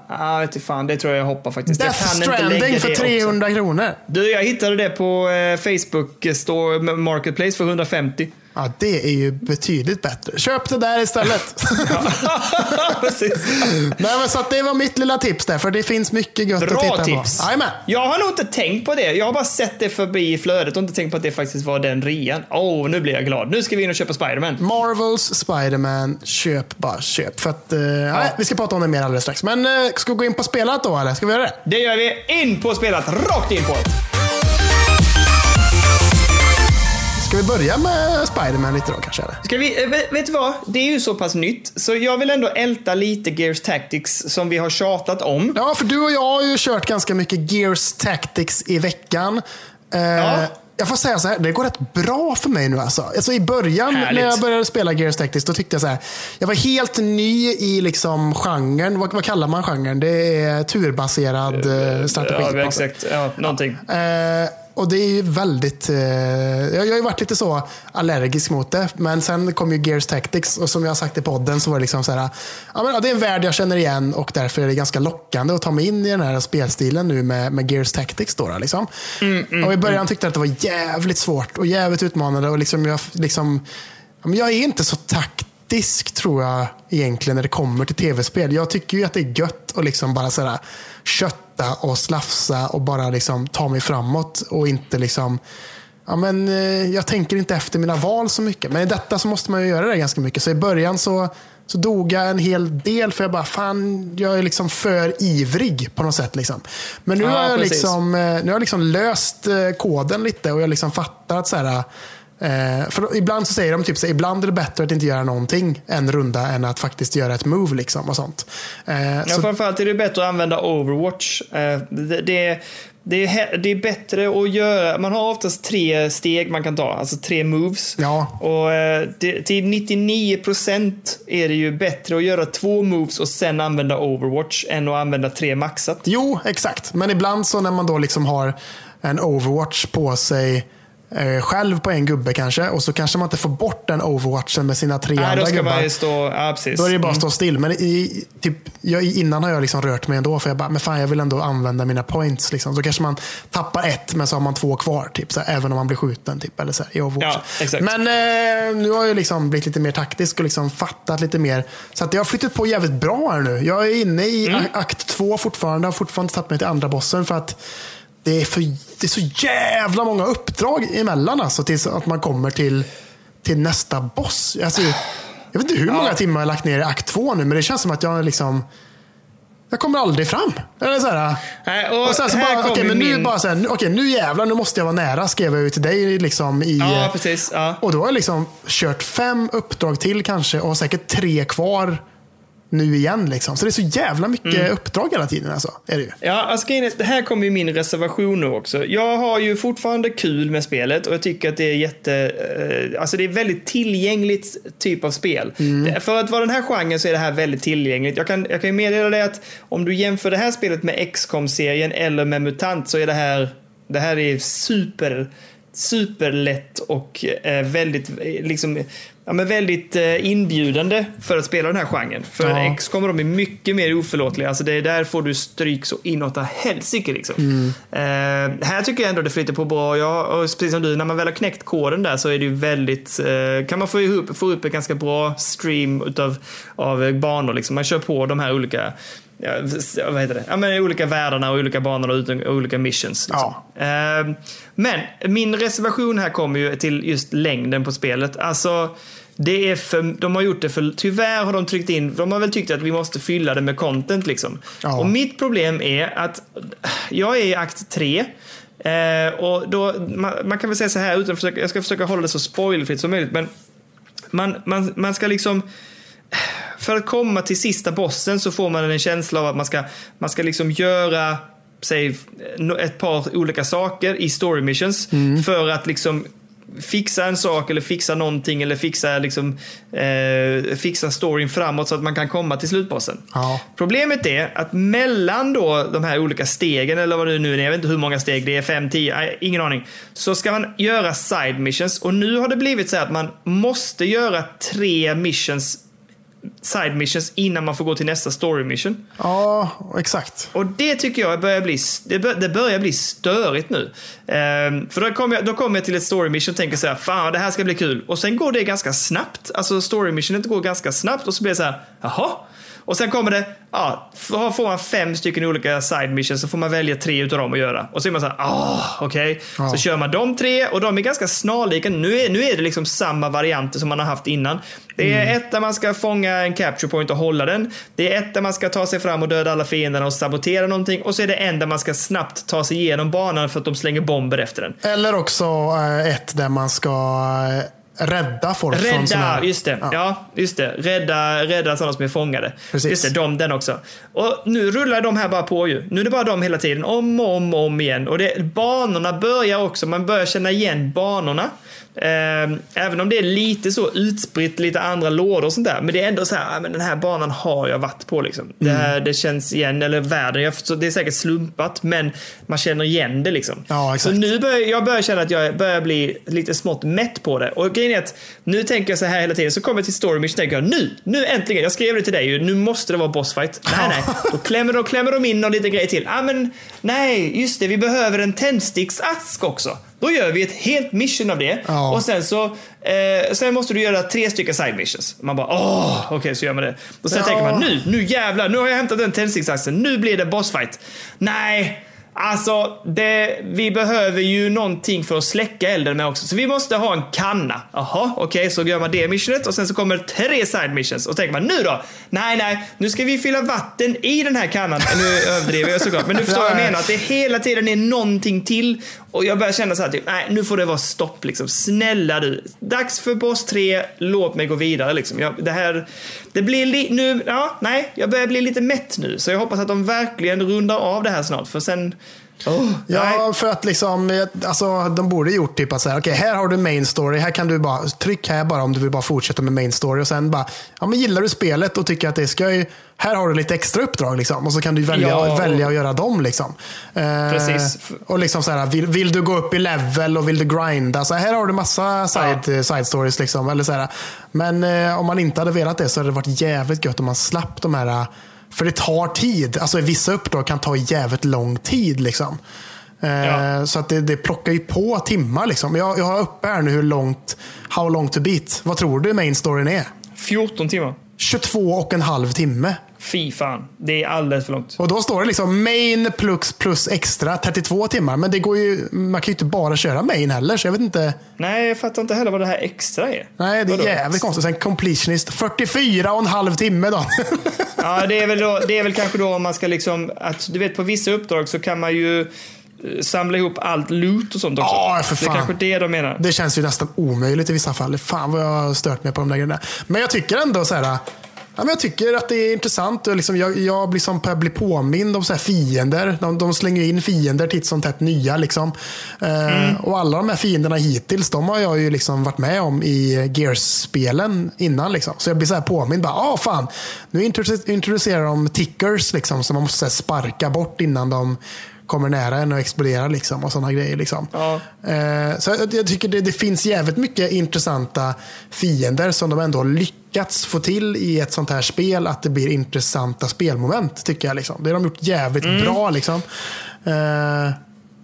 Du fan. Det tror jag jag hoppar faktiskt. Death jag kan inte lägga Stranding det för också. 300 kronor. Du, jag hittade det på eh, Facebook Store Marketplace för 150. Ja, det är ju betydligt bättre. Köp det där istället. Precis. Nej, men så att det var mitt lilla tips där, för det finns mycket gött att Bra titta tips. på. Jajamän. Jag har nog inte tänkt på det. Jag har bara sett det förbi i flödet och inte tänkt på att det faktiskt var den rean. Åh, oh, nu blir jag glad. Nu ska vi in och köpa Spiderman. Marvels Spider-Man, köp bara köp. För att, eh, nej, vi ska prata om det mer alldeles strax. Men eh, ska vi gå in på spelat då, eller? Ska vi göra det? Det gör vi. In på spelat. Rakt in på det. Ska vi börja med Spider-Man lite då kanske? Eller? Ska vi, eh, vet, du vad? Det är ju så pass nytt, så jag vill ändå älta lite Gears Tactics som vi har tjatat om. Ja, för du och jag har ju kört ganska mycket Gears Tactics i veckan. Eh, Ja. Jag får säga så här, det går rätt bra för mig nu alltså. alltså I början Härligt. när jag började spela Gears Tactics, då tyckte jag så här. Jag var helt ny i liksom genren. Vad, vad kallar man genren? Det är turbaserad eh, strategi. Ja, exakt. Ja, någonting. Eh, och det är ju väldigt... Eh, jag, jag har ju varit lite så allergisk mot det. Men sen kom ju Gears Tactics och som jag har sagt i podden så var det liksom så här. Ja, men, ja, det är en värld jag känner igen och därför är det ganska lockande att ta mig in i den här spelstilen nu med, med Gears Tactics. Då, liksom. och I början tyckte jag att det var jävligt svårt och jävligt utmanande. Och liksom jag, liksom, ja, men jag är inte så taktisk tror jag egentligen när det kommer till tv-spel. Jag tycker ju att det är gött att liksom bara sådär, kötta och slafsa och bara liksom ta mig framåt och inte liksom Ja, men, eh, jag tänker inte efter mina val så mycket. Men i detta så måste man ju göra det ganska mycket. Så i början så, så dog jag en hel del för jag bara, fan, jag är liksom för ivrig på något sätt. Liksom. Men nu, Ja, har jag precis. liksom, eh, nu har jag liksom löst eh, koden lite och jag liksom fattar att så här, Eh, för ibland så säger de typ så ibland är det bättre att inte göra någonting en runda än att faktiskt göra ett move. Liksom, och sånt. Eh, Ja, så, framförallt är det bättre att använda Overwatch. Eh, Det, det, det, är, det är bättre att göra, man har oftast tre steg man kan ta, alltså tre moves. Ja. Och eh, det, till 99% är det ju bättre att göra två moves och sen använda Overwatch än att använda tre maxat. Jo, exakt. Men ibland så när man då liksom har en Overwatch på sig själv på en gubbe kanske. Och så kanske man inte får bort den overwatchen med sina tre Nej, andra då ska gubbar. man stå... Ja, precis. Då är det bara att Mm. stå still. Men i, typ, jag, innan har jag liksom rört mig ändå. För jag bara, men fan jag vill ändå använda mina points. Liksom. Då kanske man tappar ett, men så har man två kvar. Typ, så här, även om man blir skjuten. Typ, eller så här, i Overwatch. Ja. Men eh, nu har jag liksom blivit lite mer taktisk och liksom fattat lite mer. Så att jag har flyttat på jävligt bra här nu. Jag är inne i Mm. akt två fortfarande. Har fortfarande tagit mig till andra bossen. för att det är, för, det är så jävla många uppdrag emellan alltså, tills att man kommer till, till nästa boss. Alltså, jag vet inte hur många timmar jag har lagt ner i akt två nu, men det känns som att jag liksom... Jag kommer aldrig fram. Eller så här, Nej, och och sen så bara, okej, men nu min- bara så här, nu- okej, nu jävlar, nu måste jag vara nära, skrev jag ju till dig liksom i... Ja, precis. Ja. Och då har jag liksom kört fem uppdrag till kanske och säkert tre kvar nu igen. Liksom. Så det är så jävla mycket Mm. uppdrag hela tiden. Alltså. Är det ju. Ja, alltså det här kommer ju min reservation nu också. Jag har ju fortfarande kul med spelet och jag tycker att det är jätte... Eh, alltså det är väldigt tillgängligt typ av spel. Det, för att vara den här genren så är det här väldigt tillgängligt. Jag kan, jag kan ju meddela dig att om du jämför det här spelet med XCOM-serien eller med MUTANT så är det här... Det här är super superlätt och eh, väldigt, eh, liksom, ja, men väldigt eh, inbjudande för att spela den här genren. För Ja. X kommer de är mycket mer oförlåtliga. Alltså det är där får du stryk så inåt helsike. Liksom. Eh, här tycker jag ändå det flyter på bra. Och precis som du, när man väl har knäckt koden där så är det ju väldigt, eh, kan man få upp, få upp en ganska bra stream utav, av banor. Liksom. Man kör på de här olika Ja, vad heter det? Ja, men olika världarna och olika banor och olika missions. Liksom. Eh, men min reservation här kommer ju till just längden på spelet. Alltså, det är för, de har gjort det för, tyvärr har de tryckt in, de har väl tyckt att vi måste fylla det med content liksom. Ja. Och mitt problem är att jag är i akt 3. Eh, och då, man, man kan väl säga så här, utan försöka, jag ska försöka hålla det så spoilfritt som möjligt, men man, man, man ska liksom för att komma till sista bossen så får man en känsla av att man ska, man ska liksom göra säg, ett par olika saker i story missions för att liksom fixa en sak eller fixa någonting eller fixa, liksom, eh, fixa storyn framåt så att man kan komma till slutbossen. Ja. Problemet är att mellan då de här olika stegen, eller vad det nu är, jag vet inte hur många steg det är, 5, 10, nej, ingen aning. Så ska man göra side missions och nu har det blivit så här att man måste göra tre missions side missions innan man får gå till nästa story mission. Ja, exakt. Och det tycker jag börjar bli, det bör, det börjar bli störigt nu. Ehm, för då kommer, jag, kommer jag till ett story mission och tänker så här, fan det här ska bli kul. Och sen går det ganska snabbt. Alltså story missionet går ganska snabbt och så blir det så här, jaha. Och sen kommer det, ja, får man fem stycken olika side missions så får man välja tre utav dem att göra. Och så är man så här, ah, okej. Ja. Så kör man de tre och de är ganska snarlika. Nu är, nu är det liksom samma varianter som man har haft innan. Det är ett där man ska fånga en capture point och hålla den. Det är ett där man ska ta sig fram och döda alla fienderna och sabotera någonting. Och så är det en där man ska snabbt ta sig igenom banan för att de slänger bomber efter den. Eller också eh, ett där man ska eh, rädda folk från Rädda, här- just det. Ja. just det. Rädda, rädda sådana som är fångade. Precis. Just det, de, den också. Och nu rullar de här bara på ju. Nu är det bara de hela tiden, om och om, och om igen. Och det, banorna börjar också, man börjar känna igen banorna. Eh, även om det är lite så utspritt, lite andra lådor och sånt där. Men det är ändå så här, ah, men den här banan har jag varit på liksom. Det, Mm. här, det känns igen, eller världen, jag, det är säkert slumpat, men man känner igen det liksom. Ja. Så nu börjar jag börjar känna att jag börjar bli lite smått mätt på det. Och grejen är att nu tänker jag så här hela tiden, så kommer jag till story mission tänker jag nu, nu äntligen, jag skrev det till dig ju, nu måste det vara bossfight. Nej, nej, då klämmer, då klämmer de in någon liten grej till. Ah, men nej, just det, vi behöver en tändsticksask också. Då gör vi ett helt mission av det. Ja. Och sen så eh, sen måste du göra tre stycken side missions. Man bara åh, okej så gör man det. Och sen Ja. tänker man nu, nu jävlar, nu har jag hämtat den tändsticksaxen, nu blir det bossfight. Nej, Alltså, det, vi behöver ju någonting för att släcka elden med också. Så vi måste ha en kanna. Jaha, okej, så gör man det missionet och sen så kommer tre side missions. Och tänker man nu då? Nej, nej, nu ska vi fylla vatten i den här kannan. Nu överdriver jag såklart, men du förstår vad jag menar. Att det hela tiden är någonting till. Och jag börjar känna så här, typ, nej, nu får det vara stopp liksom. Snälla du. Dags för boss 3, låt mig gå vidare liksom. Jag, det här, det blir li, nu, ja, nej, jag börjar bli lite mätt nu. Så jag hoppas att de verkligen rundar av det här snart. För sen, Oh, Ja, för att liksom, eh, alltså, de borde gjort typ att säga, okej här har du main story, här kan du bara, tryck här bara om du vill bara fortsätta med main story och sen bara, ja men gillar du spelet och tycker att det ska ju, här har du lite extra uppdrag liksom och så kan du välja, Ja. välja att göra dem liksom. Eh, Precis. Och liksom så här, vill, vill du gå upp i level och vill du grinda, så här har du massa side, side stories liksom. Eller så här. Men eh, om man inte hade velat det så hade det varit jävligt gött om man slapp de här eh, för det tar tid. Alltså vissa uppdrag kan ta jävligt lång tid. Liksom. Eh, Ja. Så att det, det plockar ju på timmar. Liksom. Jag, jag har uppe här nu hur långt, how long to beat. Vad tror du main storyn är? 14 timmar. 22 och en halv timme. Fy fan. Det är alldeles för långt. Och då står det liksom main plus, plus extra 32 timmar. Men det går ju, man kan ju inte bara köra main heller. Så jag vet inte. Nej, jag fattar inte heller vad det här extra är. Nej, det är Vadå? jävligt konstigt. Sen completionist 44 och en halv timme då. Ja, det är, väl då, det är väl kanske då om man ska liksom, att du vet på vissa uppdrag så kan man ju eh, samla ihop allt loot och sånt också. Ja, för Det är fan. kanske det de menar. Det känns ju nästan omöjligt i vissa fall. Fan vad jag har stört mig på de där grejerna. Men jag tycker ändå så här. Ja, men jag tycker att det är intressant. Och liksom jag, jag blir, som, blir påmind om så här fiender. De, de slänger in fiender titt som tätt nya. Liksom. Eh, och alla de här fienderna hittills, de har jag ju liksom varit med om i Gears-spelen innan. Liksom. Så jag blir så här påmind. Bara, ah, fan, nu introduce- introducerar de tickers liksom, som man måste sparka bort innan de kommer nära en och exploderar. Liksom, och sådana grejer. Liksom. Ja. Eh, Så jag, tycker det, det finns jävligt mycket intressanta fiender som de ändå har lyckats få till i ett sånt här spel. Att det blir intressanta spelmoment tycker jag. Liksom. Det har de gjort jävligt bra. Liksom. Eh,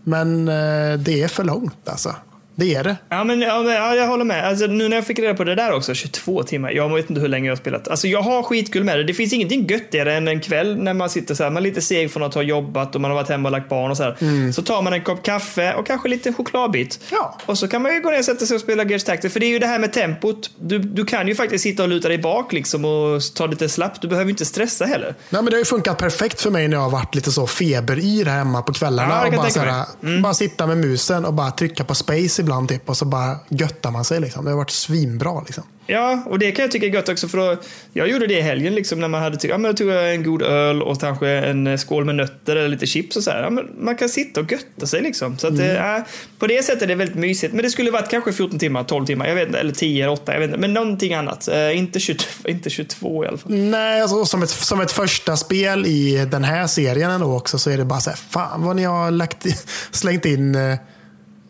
Men eh, det är för långt alltså. Det är det. Ja, men, ja, men, ja, jag håller med. Alltså, nu när jag fick reda på det där också, 22 timmar. Jag vet inte hur länge jag har spelat. Alltså, jag har skitkul med det. Det finns ingenting göttigare än en kväll när man sitter så här, man är lite seg från att ha jobbat och man har varit hemma och lagt barn och så här. Så tar man en kopp kaffe och kanske lite chokladbit. Ja. Och så kan man ju gå ner och sätta sig och spela Gears Tactics. För det är ju det här med tempot. Du, du kan ju faktiskt sitta och luta dig bak liksom och ta lite slappt. Du behöver inte stressa heller. Nej, men det har ju funkat perfekt för mig när jag har varit lite så feberyr här hemma på kvällarna. Ja, och bara, här, bara sitta med musen och bara trycka på space ibland. Typ, och så bara göttar man sig. Liksom. Det har varit svinbra. Liksom. Ja, och det kan jag tycka är gött också för då, jag gjorde det i helgen liksom när man hade tyckt, ja men då tog jag en god öl och kanske en eh, skål med nötter eller lite chips och så här. Ja, men man kan sitta och götta sig liksom. Så att det, äh, på det sättet är det väldigt mysigt. Men det skulle varit kanske 14 timmar, 12 timmar, jag vet inte, eller 10 eller 8, jag vet inte. Men någonting annat. Eh, inte, 22, inte 22 i alla fall. Nej, alltså, som, ett, som ett första spel i den här serien ändå också så är det bara så här, fan vad ni har lagt slängt in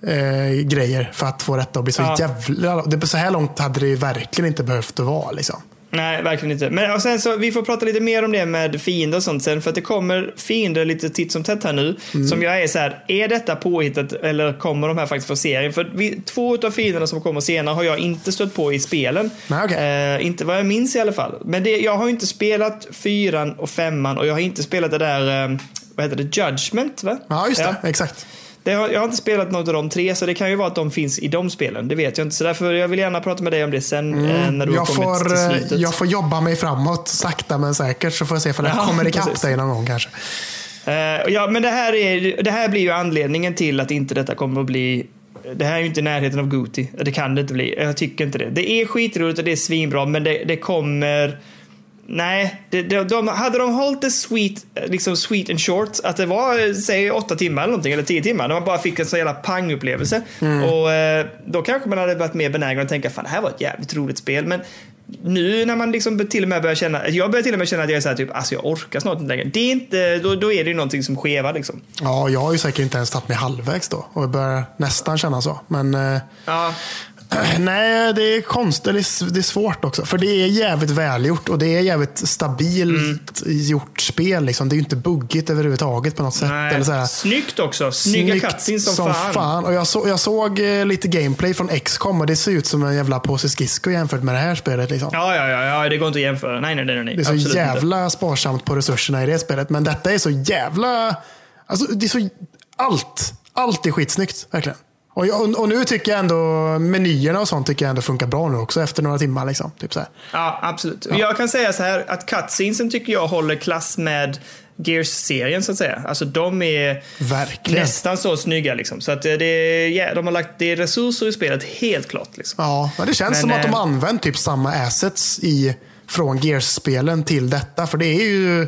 eh, grejer för att få detta att bli så Ja. jävla... Det, så här långt hade det ju verkligen inte behövt att vara. Liksom. Nej, verkligen inte. Men och sen så, vi får prata lite mer om det med fiender och sånt sen, för att det kommer fiender lite titt som tätt här nu. Som jag är så här, är detta påhittat eller kommer de här faktiskt från serien? För vi, två av fienderna som kommer senare har jag inte stött på i spelen. Nej, okej. eh, inte vad jag minns i alla fall. Men det, jag har inte spelat fyran och femman och jag har inte spelat det där, eh, vad heter det, Judgment va? Ja, just det. Exakt. Har, jag har inte spelat något av de tre, så det kan ju vara att de finns i de spelen. Det vet jag inte. Så därför jag vill gärna prata med dig om det sen eh, när du har Jag kommit får, till eh, slutet. jag får jobba mig framåt sakta men säkert så får jag se om jag Ja, kommer ikapp dig någon gång kanske. Eh, ja, men det här, är, det här blir ju anledningen till att inte detta kommer att bli det här är ju inte i närheten av Guti. Det kan det inte bli. Jag tycker inte det. Det är skitroligt och det är svinbra, men det, det kommer... Nej, det, de, de, hade de hållit det sweet, liksom sweet and short, att det var eh, säg åtta timmar eller någonting, eller tio timmar, när man bara fick en sån jävla pangupplevelse. Och eh, då kanske man hade varit mer benägen att tänka, fan det här var ett jävligt roligt spel. Men nu när man liksom till och med börjar känna, jag börjar till och med känna att jag är såhär typ, alltså jag orkar snart inte längre. Det är inte, då, då är det ju någonting som skevar liksom. Ja, jag har ju säkert inte ens tagit mig halvvägs då och börjar nästan känna så. Men eh, Ja, Nej, det är konstigt. Det är, svårt också. För det är jävligt välgjort och det är jävligt stabilt gjort spel. Liksom. Det är ju inte buggigt överhuvudtaget på något sätt. nej. Eller så här. Snyggt också. Snygga cutscenes som, fan. Och jag, så, jag såg eh, lite gameplay från XCOM och det ser ut som en jävla påse skridskor jämfört med det här spelet. Liksom. Ja, ja, ja, ja, det går inte att jämföra. Nej, nej, nej. nej. Det är så Absolut jävla sparsamt på resurserna i det spelet. Men detta är så jävla... Alltså, det är så... Allt. Allt är skitsnyggt, verkligen. Och, och, och nu tycker jag ändå menyerna och sånt tycker jag ändå funkar bra nu också efter några timmar. Liksom. Typ så här. Ja, absolut. Jag kan säga så här att cutscenesen tycker jag håller klass med Gears-serien så att säga. Alltså de är Verkligen. nästan så snygga liksom. Så att det är, ja, de har lagt, det är resurser i spelet, helt klart. Liksom. Ja, men det känns Men, som att de eh, har använt typ samma assets i, från Gears-spelen till detta. För det är ju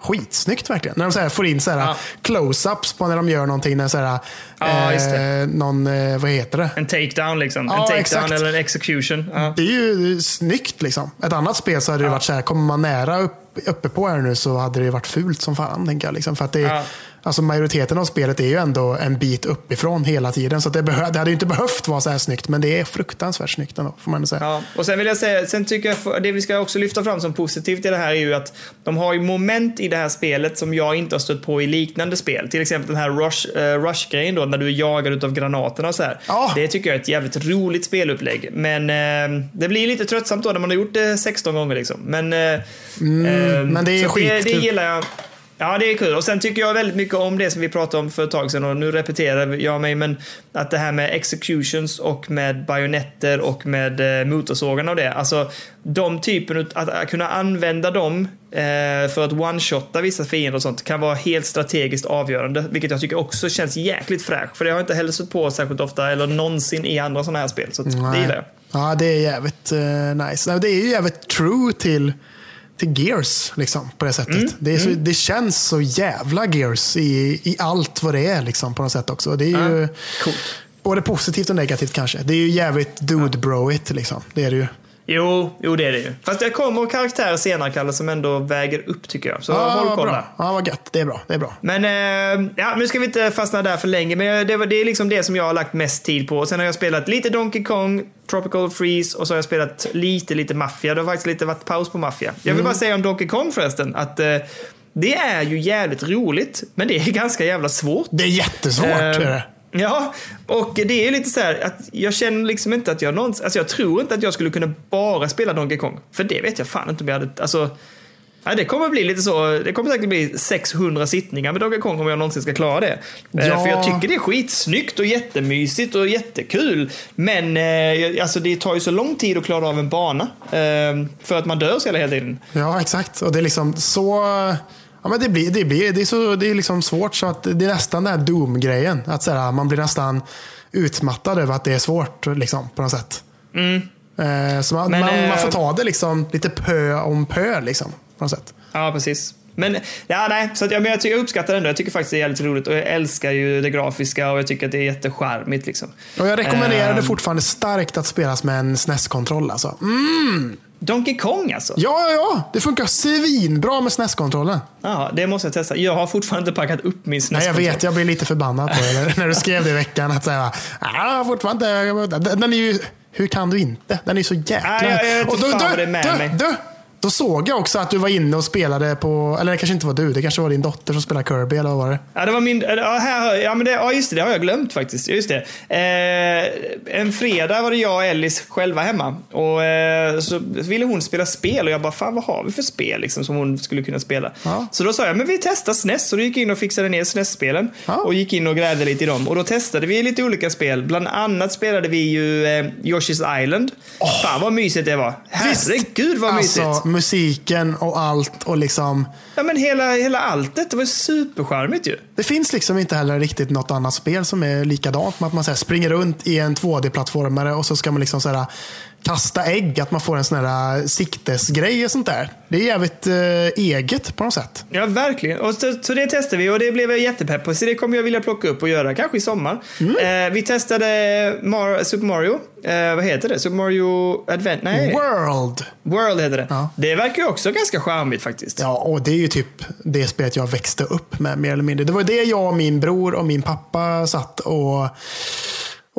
skitsnyggt verkligen. När de så får in så Ja. close-ups på när de gör någonting. När så här, Ja, eh, någon, eh, vad heter det? En takedown liksom. Ja, en takedown exakt. eller en execution. Det är ju snyggt liksom. Ett annat spel så hade det varit så här, kommer man nära upp, uppe på här nu så hade det varit fult som fan. Tänker jag, liksom. För att det. Alltså, majoriteten av spelet är ju ändå en bit uppifrån hela tiden. Så det, behö- det hade ju inte behövt vara så här snyggt, men det är fruktansvärt snyggt ändå. Får man säga. Ja, och sen vill jag säga, sen tycker jag, det vi ska också lyfta fram som positivt i det här är ju att de har ju moment i det här spelet som jag inte har stött på i liknande spel. Till exempel den här rush, eh, rush-grejen då, när du är jagad utav granaterna och så här. Ja. Det tycker jag är ett jävligt roligt spelupplägg. Men eh, det blir lite tröttsamt då när man har gjort det 16 gånger liksom. Men, eh, Mm, men det är det, det skitkul. gillar jag. Ja, det är kul. Och sen tycker jag väldigt mycket om det som vi pratade om för ett tag sedan och nu repeterar jag mig, men att det här med executions och med bajonetter och med eh, motorsågarna och det. Alltså de typen att, kunna använda dem eh, för att one-shotta vissa fiender och sånt kan vara helt strategiskt avgörande, vilket jag tycker också känns jäkligt fräscht. För det har jag inte heller sett på särskilt ofta eller någonsin i andra sådana här spel. Så det gillar jag. Ja, det är jävligt eh, nice. Det är ju jävligt true till, till Gears liksom, på det sättet. Mm, Det, är så, det känns så jävla Gears i, i allt vad det är liksom, på något sätt också. Det är ju Ja, coolt. både positivt och negativt kanske. Det är ju jävligt dude broigt liksom. Det är det ju. Jo, jo, det är det ju. Fast det kommer karaktärer senare, Kalle, som ändå väger upp tycker jag. Så Ja, håll koll där. Ja, vad gött. Det är bra. Det är bra. Men eh, ja, nu ska vi inte fastna där för länge, men det, var- det är liksom det som jag har lagt mest tid på. Sen har jag spelat lite Donkey Kong, Tropical Freeze och så har jag spelat lite, lite Mafia. Det har faktiskt lite varit paus på Mafia. Jag vill bara säga om Donkey Kong förresten, att eh, det är ju jävligt roligt, men det är ganska jävla svårt. Det är jättesvårt. Eh, är det. Ja, och det är lite så här att jag känner liksom inte att jag någonsin, alltså jag tror inte att jag skulle kunna bara spela Donkey Kong. För det vet jag fan inte om jag hade, alltså Ja, det kommer bli lite så. Det kommer säkert bli 600 sittningar med Donkey Kong om jag någonsin ska klara det. Eh, Ja. För jag tycker det är skitsnyggt och jättemysigt och jättekul. Men eh, alltså det tar ju så lång tid att klara av en bana. Eh, för att man dör så hela tiden. Ja, exakt. Och det är liksom så... Ja, men det, blir, det, blir, det, är så, det är liksom svårt så att det är nästan den här Doom-grejen. Att så här, man blir nästan utmattad över att det är svårt liksom, på något sätt. Eh, så man, Mm. Men, man, eh, man får ta det liksom, lite pö om pö. Liksom, på något sätt. Ja, precis. Men, ja, nej, så att, ja, men jag, tycker, jag uppskattar det ändå. Jag tycker faktiskt det är jävligt roligt och jag älskar ju det grafiska och jag tycker att det är jättecharmigt. Liksom. Och jag rekommenderar det Ehm. fortfarande starkt att spelas med en SNES-kontroll. Alltså. Mm, Donkey Kong alltså? ja, ja, ja. Det funkar svinbra med SNES-kontrollen. Ja, det måste jag testa. Jag har fortfarande inte packat upp min Nej, jag SNES-kontroll. vet, jag blir lite förbannad på det när du skrev det i veckan. Att säga, ah, fortfarande, den är ju, hur kan du inte? Den är ju så jäkla... Nej, jag- jag inte Och då- då- då- då- Då såg jag också att du var inne och spelade på, eller det kanske inte var du, det kanske var din dotter som spelade Kirby, eller vad var det? Ja, det var min... Ja, här, ja, men det, ja, just det. Det har jag glömt faktiskt. Just det. Eh, en fredag var det jag och Ellis själva hemma. Och eh, så ville hon spela spel och jag bara, fan vad har vi för spel liksom, som hon skulle kunna spela? Ja. Så då sa jag, men vi testar SNES. Så då gick jag in och fixade ner SNES-spelen. Ja. Och gick in och grävde lite i dem. Och då testade vi lite olika spel. Bland annat spelade vi ju eh, Yoshi's Island. Fan vad mysigt det var. Herregud vad mysigt. Alltså musiken och allt och liksom. Ja men hela, hela alltet, det var supercharmigt ju. Det finns liksom inte heller riktigt något annat spel som är likadant med att man så här, springer runt i en 2D-plattformare och så ska man liksom så här, kasta ägg, att man får en sån här siktesgrej och sånt där. Det är jävligt eh, eget på något sätt. Ja, verkligen. Och så, så det testade vi och det blev jag jättepepp på. Så det kommer jag vilja plocka upp och göra, kanske i sommar. Eh, vi testade Mar- Super Mario. Eh, vad heter det? Super Mario Advent? Nej, World! World heter det. Ja. Det verkar ju också ganska charmigt faktiskt. Ja, och det är ju typ det spelet jag växte upp med mer eller mindre. Det var det jag och min bror och min pappa satt och,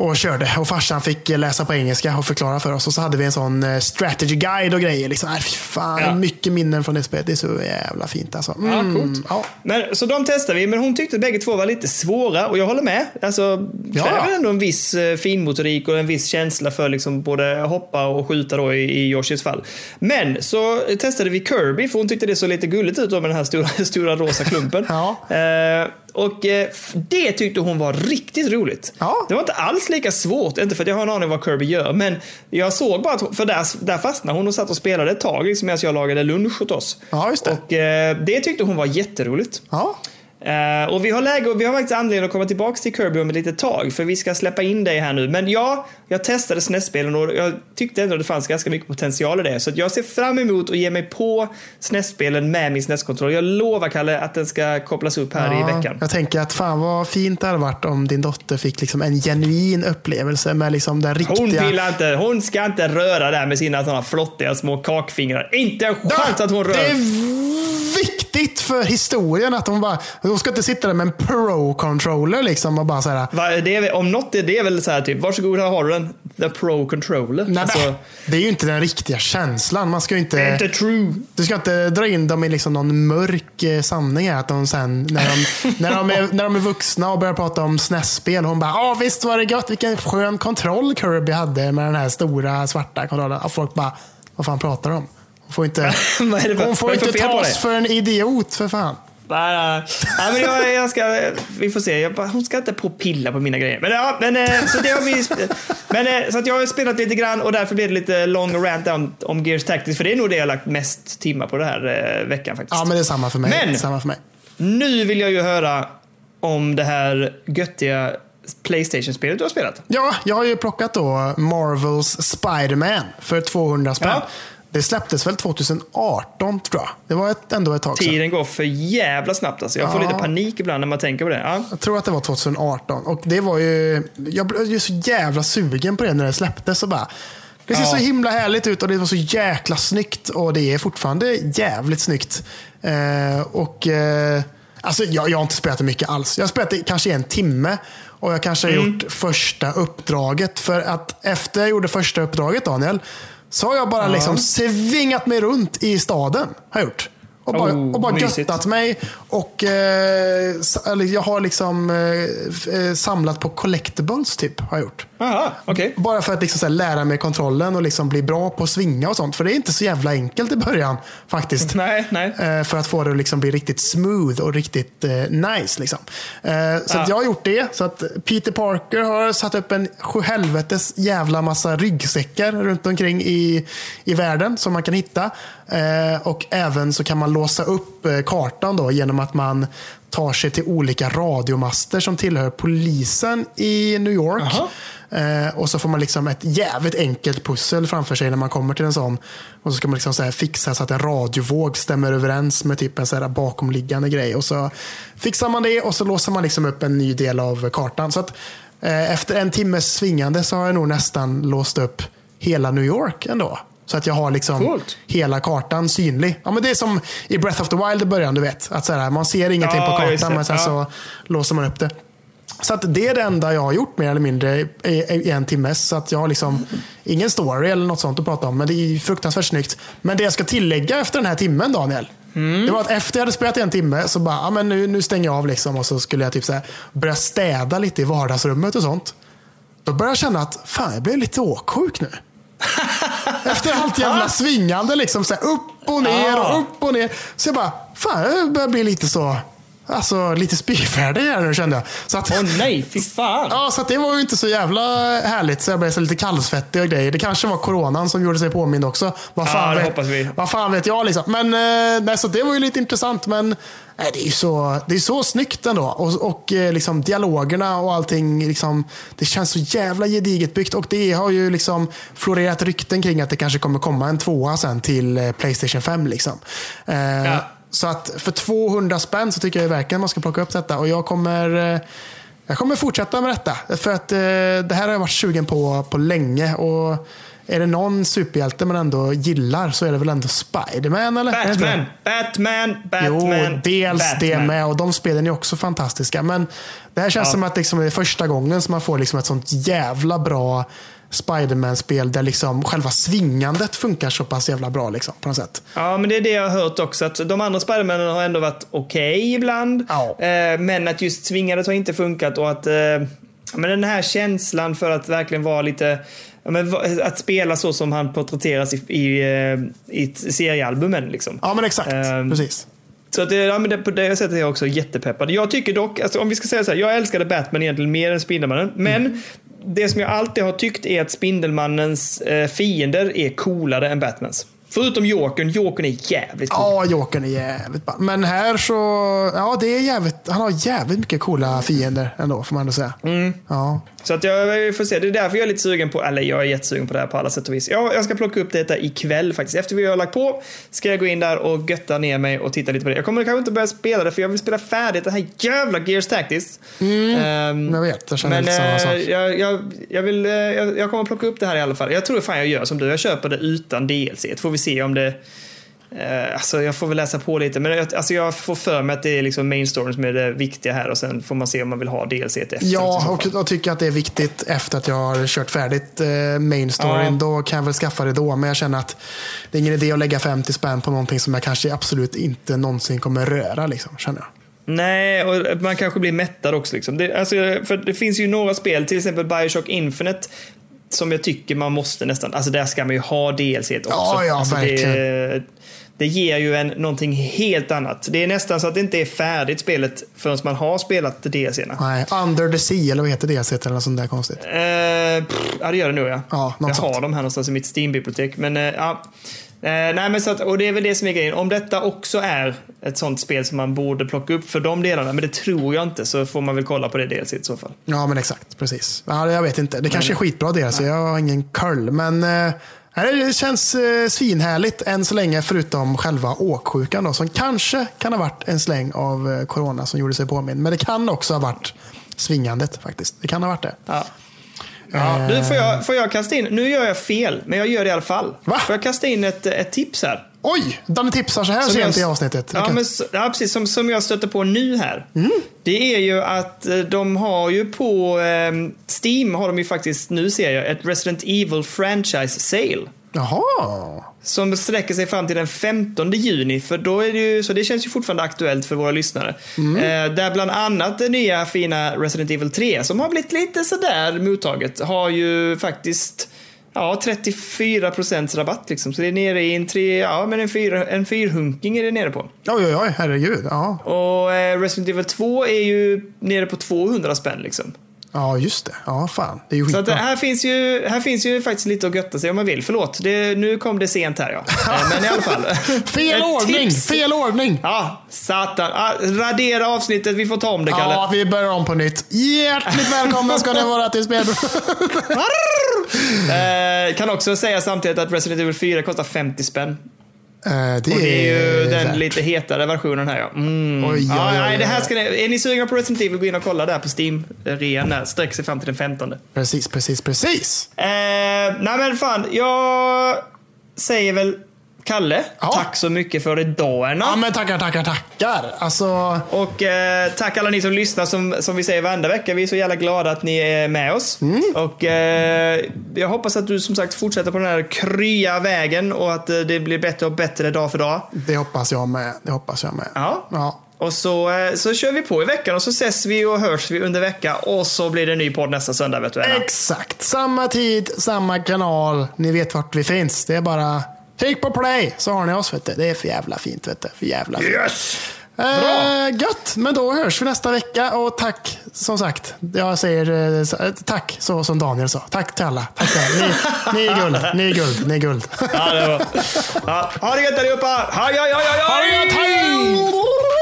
och körde. Och farsan fick läsa på engelska och förklara för oss. Och så hade vi en sån eh, strategy guide och grejer. Liksom. Äh, fy fan, Ja. mycket minnen från det spelet. Det är så jävla fint alltså. Mm, Ja, coolt. ja. Men, så de testade vi, men hon tyckte att bägge två var lite svåra och jag håller med. Alltså, Ja. kräver ändå en viss eh, finmotorik och en viss känsla för liksom både hoppa och skjuta då i, i Yoshis fall. Men så testade vi Kirby, för hon tyckte det såg lite gulligt ut då med den här stora, stora rosa klumpen. Ja. Eh, och eh, det tyckte hon var riktigt roligt. Ja. Det var inte alls lika svårt, inte för att jag har en aning vad Kirby gör, men jag såg bara att, för där, där fastnade hon och satt och spelade ett tag liksom, medan jag lagade lunch åt oss. Ja, just det. Och eh, det tyckte hon var jätteroligt. Ja. Eh, och vi har läge och vi har faktiskt anledning att komma tillbaka till Kirby om ett litet tag, för vi ska släppa in dig här nu. Men ja, jag testade SNES-spelen och jag tyckte ändå det fanns ganska mycket potential i det. Så jag ser fram emot att ge mig på SNES-spelen med min SNES-kontroll. Jag lovar, Kalle, att den ska kopplas upp här i veckan. Jag tänker att fan vad fint det hade varit om din dotter fick liksom en genuin upplevelse med liksom den riktiga... Hon vill inte, hon ska inte röra där med sina sådana flottiga små kakfingrar. Inte en chans att hon rör. Det är viktigt för historien att hon bara... Hon ska inte sitta där med en pro-controller liksom och bara så här... Va, det är, om något är det väl så här typ, varsågod här har du den. The Pro Controller. Nej, Alltså, det är ju inte den riktiga känslan. Man ska ju inte... inte true. Du ska inte dra in dem i liksom någon mörk eh, sanning. Att de sen, när de, när, de är, när de är vuxna och börjar prata om SNES-spel, hon bara “Ja visst var det gött, vilken skön kontroll Kirby hade med den här stora svarta kontrollen”. Och folk bara “Vad fan pratar de om?” Hon får inte, hon får inte tas för en idiot för fan. Nej, nej men jag, jag ska, vi får se. Jag bara, hon ska inte på pilla på mina grejer. Men, ja, men, eh, så, det har vi, men, eh, så att jag har spelat lite grann och därför blir det lite long rant om, om Gears Tactics. För det är nog det jag lagt mest timmar på den här eh, veckan faktiskt. Ja, men det är samma för mig. Men- samma för mig. Nu vill jag ju höra om det här göttiga Playstation-spelet du har spelat. Ja, jag har ju plockat då Marvels Spider-Man för 200 spänn. Ja. Det släpptes väl 2018 tror jag. Det var ett, ändå ett tag sedan. Tiden går för jävla snabbt alltså. Jag får Ja. lite panik ibland när man tänker på det. Ja. Jag tror att det var 2018. Och det var ju... Jag blev ju så jävla sugen på det när det släpptes. Och bara, det ser Ja. så himla härligt ut och det var så jäkla snyggt. Och det är fortfarande jävligt snyggt. Eh, och... Eh, alltså jag, jag har inte spelat det mycket alls. Jag har spelat det kanske en timme. Och jag kanske har gjort första uppdraget. För att efter jag gjorde första uppdraget, Daniel, så har jag bara liksom svingat mig runt i staden. Har jag gjort. Och bara, Oh, och bara mysigt. göttat mig. Och eh, jag har liksom eh, eh, samlat på collectibles typ. Har jag gjort. Aha, okej. Bara för att liksom här, lära mig kontrollen och liksom bli bra på att svinga och sånt. För det är inte så jävla enkelt i början faktiskt. Nej, nej. Eh, För att få det att liksom bli riktigt smooth och riktigt eh, nice. Liksom. Eh, Så att jag har gjort det. Så att Peter Parker har satt upp en sjuhelvetes jävla massa ryggsäckar runt omkring i, i världen som man kan hitta. Eh, Och även så kan man låsa upp eh, kartan då genom att man tar sig till olika radiomaster som tillhör polisen i New York. Aha. Eh, och så får man liksom ett jävligt enkelt pussel framför sig när man kommer till en sån. Och så ska man liksom så fixa så att en radiovåg stämmer överens med typ en så bakomliggande grej. Och så fixar man det och så låser man liksom upp en ny del av kartan. Så att eh, efter en timmes svingande så har jag nog nästan låst upp hela New York ändå. Så att jag har liksom Coolt. hela kartan synlig. Ja, men det är som i Breath of the Wild i början, du vet. Att så här, man ser ingenting Ja, på kartan men sen Ja. så låser man upp det. Så att det är det enda jag har gjort mer eller mindre i, en timme. Så att jag har liksom ingen story eller något sånt att prata om. Men det är fruktansvärt snyggt. Men det jag ska tillägga efter den här timmen Daniel. Det var att efter jag hade spelat i en timme så bara, ja, men nu, nu stänger jag av liksom. Och så skulle jag typ så här, börja städa lite i vardagsrummet och sånt. Då började jag känna att fan, jag blev lite åksjuk nu. Efter allt jävla svingande, liksom, så här, upp och ner och upp och ner. Så jag bara, fan jag börjar bli lite så, alltså lite spyfärdig här nu kände jag. Så att, Åh nej, fy fan. Ja, så det var ju inte så jävla härligt. Så jag blev så lite kallsvettig och grejer. Det kanske var coronan som gjorde sig påmind också. Vad fan, Ja, vet, vi. Vad fan vet jag liksom. Men eh, nej, så det var ju lite intressant. Men nej, det är ju så, det är så snyggt ändå. Och, och eh, liksom dialogerna och allting. Liksom, det känns så jävla gediget byggt. Och det har ju liksom florerat rykten kring att det kanske kommer komma en tvåa sen till eh, Playstation 5. Liksom. Ja. Så att för 200 spänn så tycker jag verkligen man ska plocka upp detta. Och jag kommer... eh, jag kommer fortsätta med detta. För att eh, det här har jag varit sugen på på länge. Och är det någon superhjälte man ändå gillar så är det väl ändå Spiderman eller? Det inte Batman, det? Batman, Jo, Batman. dels det Batman. med. Och de spelen är också fantastiska. Men det här känns Ja. som att liksom det är första gången som man får liksom ett sånt jävla bra Spiderman-spel där liksom själva svingandet funkar så pass jävla bra. Liksom, på något sätt. Ja, men det är det jag har hört också. Att de andra Spidermanen har ändå varit okej ibland. Ja. Eh, men att just svingandet har inte funkat och att eh, men den här känslan för att verkligen vara lite men, att spela så som han porträtteras i, i, eh, i seriealbumen. Liksom. Ja, men exakt. Ehm, Precis. Så att det, ja, men det, på det sättet är jag också jättepeppad. Jag tycker dock, alltså, om vi ska säga så här, jag älskade Batman egentligen mer än Spindelmannen. Men det som jag alltid har tyckt är att Spindelmannens eh, fiender är coolare än Batmans. Förutom Jokern. Jokern är jävligt cool. Ja, Jokern är jävligt ball. Men här så, ja det är jävligt, han har jävligt mycket coola fiender ändå får man ändå säga. Mm. Ja. Så att jag får se. Det är därför jag är lite sugen på, eller jag är jättesugen på det här på alla sätt och vis. Jag, jag ska plocka upp detta ikväll faktiskt. Efter vi har lagt på ska jag gå in där och götta ner mig och titta lite på det. Jag kommer kanske inte börja spela det för jag vill spela färdigt det här jävla Gears Tactics. Ehm, Jag vet, jag känner men lite samma eh, sak. jag, jag, jag, vill, eh, jag, jag kommer plocka upp det här i alla fall. Jag tror fan jag gör som du. Jag köper det utan DLC. Får vi se om det... Eh, alltså jag får väl läsa på lite. Men jag, alltså jag får för mig att det är liksom main storyn som är det viktiga här. Och sen får man se om man vill ha DLC efter. Ja, och jag tycker att det är viktigt efter att jag har kört färdigt eh, main storyn. Ja. Då kan jag väl skaffa det då. Men jag känner att det är ingen idé att lägga 50 spänn på någonting som jag kanske absolut inte någonsin kommer röra. Liksom, känner jag. Nej, och man kanske blir mättad också. Liksom. Det, alltså, för det finns ju några spel, till exempel Bioshock Infinite, som jag tycker man måste nästan, alltså där ska man ju ha DLC också. Ja, ja, alltså. Det, det ger ju en någonting helt annat. Det är nästan så att det inte är färdigt spelet förrän man har spelat DLCerna. Nej, Under the Sea, eller vad heter det? Eller något sånt där konstigt. Eh, pff, ja, det gör det nog ja. Ja, jag har dem här någonstans i mitt Steam-bibliotek. Men eh, ja. Eh, nej, men så att, och det är väl det som är grejen. Om detta också är ett sånt spel som man borde plocka upp för de delarna, men det tror jag inte, så får man väl kolla på det DLC i så fall. Ja, men exakt. Precis. Ja, jag vet inte. Det kanske är skitbra så jag har ingen koll. Men eh, det känns eh, svinhärligt än så länge, förutom själva åksjukan då, som kanske kan ha varit en släng av corona som gjorde sig påminn. Men det kan också ha varit svingandet faktiskt. Det kan ha varit det. Ja. Ja, du, får, jag, får jag kasta in, nu gör jag fel, men jag gör det i alla fall. Va? Får jag kasta in ett, ett tips här? Oj! Danne tipsar så här Som sent jag- i avsnittet. Ja, Okej. men, ja, precis. Som, som jag stöter på nu här. Mm. Det är ju att eh, de har ju på eh, Steam har de ju faktiskt, nu ser jag, ett Resident Evil Franchise Sale. Jaha. Som sträcker sig fram till den 15 juni. För då är det ju, så det känns ju fortfarande aktuellt för våra lyssnare. Eh, där bland annat det nya fina Resident Evil 3, som har blivit lite sådär mottaget, har ju faktiskt ja, 34 procents rabatt. Liksom. Så det är nere i en, tre, ja, men en, fyra, en fyrhunking är det nere på. Oj, oj, oj. Herregud. Ja. Och eh, Resident Evil 2 är ju nere på 200 spänn. Liksom. Ja, just det. Ja, fan. Det är ju Så att här, finns ju, här finns ju faktiskt lite att götta sig om man vill. Förlåt, det, nu kom det sent här ja. Eh, Men i alla fall. Fel ordning! Fel ordning! Ja, satan. Ah, radera avsnittet, vi får ta om det Kalle. Ja, vi börjar om på nytt. Hjärtligt välkomna ska ni vara till Spelbro. Eh, kan också säga samtidigt att Resident Evil 4 kostar 50 spänn. Eh, det, Och det är ju den värt. lite hetare versionen här ja. Mm. Oj, ja, oj, nej, det här ska ni, är ni sugna på Resident Evil, gå in och kolla där på Steam-rean. där. Sträcker sig fram till den 15. Precis, precis, precis. Eh, nej men fan, jag säger väl Kalle, Ja. tack så mycket för idag. Ja, men tackar, tackar, tackar. Alltså, Och eh, tack alla ni som lyssnar som, som vi säger varenda vecka. Vi är så jävla glada att ni är med oss. Mm. Och eh, jag hoppas att du som sagt fortsätter på den här krya vägen och att eh, det blir bättre och bättre dag för dag. det hoppas jag med. Det hoppas jag med. Ja. Ja. Och så, eh, så kör vi på i veckan och så ses vi och hörs vi under vecka och så blir det en ny podd nästa söndag vet du. Anna. Exakt. Samma tid, samma kanal. Ni vet vart vi finns. Det är bara tryck på play så har ni oss. Vet du. Det är för jävla fint. Vet du. För jävla fint. Yes! Eh, gött, men då hörs vi nästa vecka och tack som sagt. Jag säger eh, eh, tack så som Daniel sa. Tack till alla. Tack till alla. Ni, ni är guld, ni är guld, ni är guld. Ja, det var. Ja, ha det gött allihopa! Hej, hej, hej, hej! Ha det gött, hej!